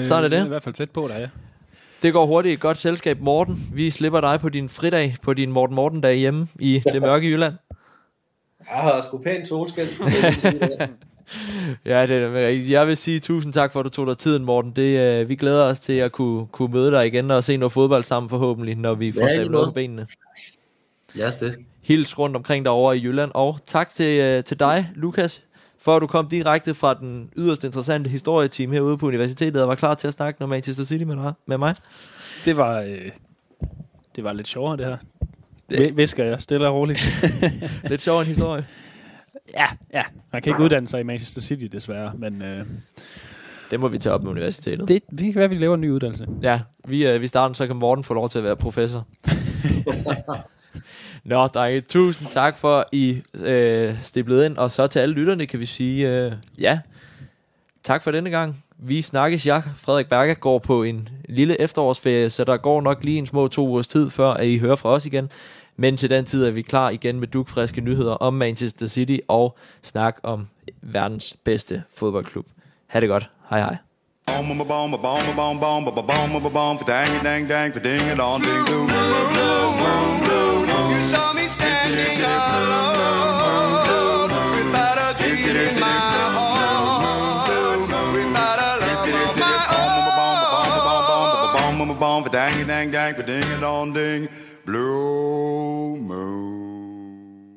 A: Så er det det.
B: er i hvert fald tæt på, der er.
A: Det går hurtigt. Godt selskab, Morten. Vi slipper dig på din fridag, på din Morten Morten-dag hjemme i det mørke Jylland.
C: Jeg har sgu pænt det.
A: Ja, det er. Jeg vil sige tusind tak for, at du tog dig tiden, Morten. Det, øh, vi glæder os til at kunne, kunne møde dig igen og se noget fodbold sammen forhåbentlig, når vi får
C: Ja,
A: stablet på benene.
C: Ja, det.
A: Hils rundt omkring derovre i Jylland. Og tak til, øh, til dig, Lukas, for at du kom direkte fra den yderst interessante historieteam herude på universitetet og var klar til at snakke noget Manchester City med, med mig.
B: Det var, øh, det var lidt sjovere, det her.
A: Det-.
B: Visker jeg stille og roligt.
A: Lidt sjov en historie.
B: ja, ja. Man kan ikke uddanne sig i Manchester City, desværre. Men øh,
A: Det må vi tage op med universitetet.
B: det, det kan være, at vi laver en ny uddannelse.
A: Ja, vi, øh, vi starter, så kan Morten få lov til at være professor. Nå, drenge, tusind tak for, at I øh, stiblede ind. Og så til alle lytterne kan vi sige, øh, ja, tak for denne gang. Vi snakkes, jeg, Frederik Berger, går på en lille efterårsferie, så der går nok lige en små to ugers tid, før at I hører fra os igen. Men til den tid er vi klar igen med dukfriske nyheder om Manchester City og snak om verdens bedste fodboldklub. Ha' det godt. Hej hej.
G: Boom, boom, boom, boom, boom, boom, boom, boom, boom, boom, boom, dang, dang, dang, ding, and on, ding, doo.
H: You saw me standing alone without a dream in my heart, without a love of my own.
G: Boom, boom, boom, dang, dang, dang, ding, and on, ding, blue moon.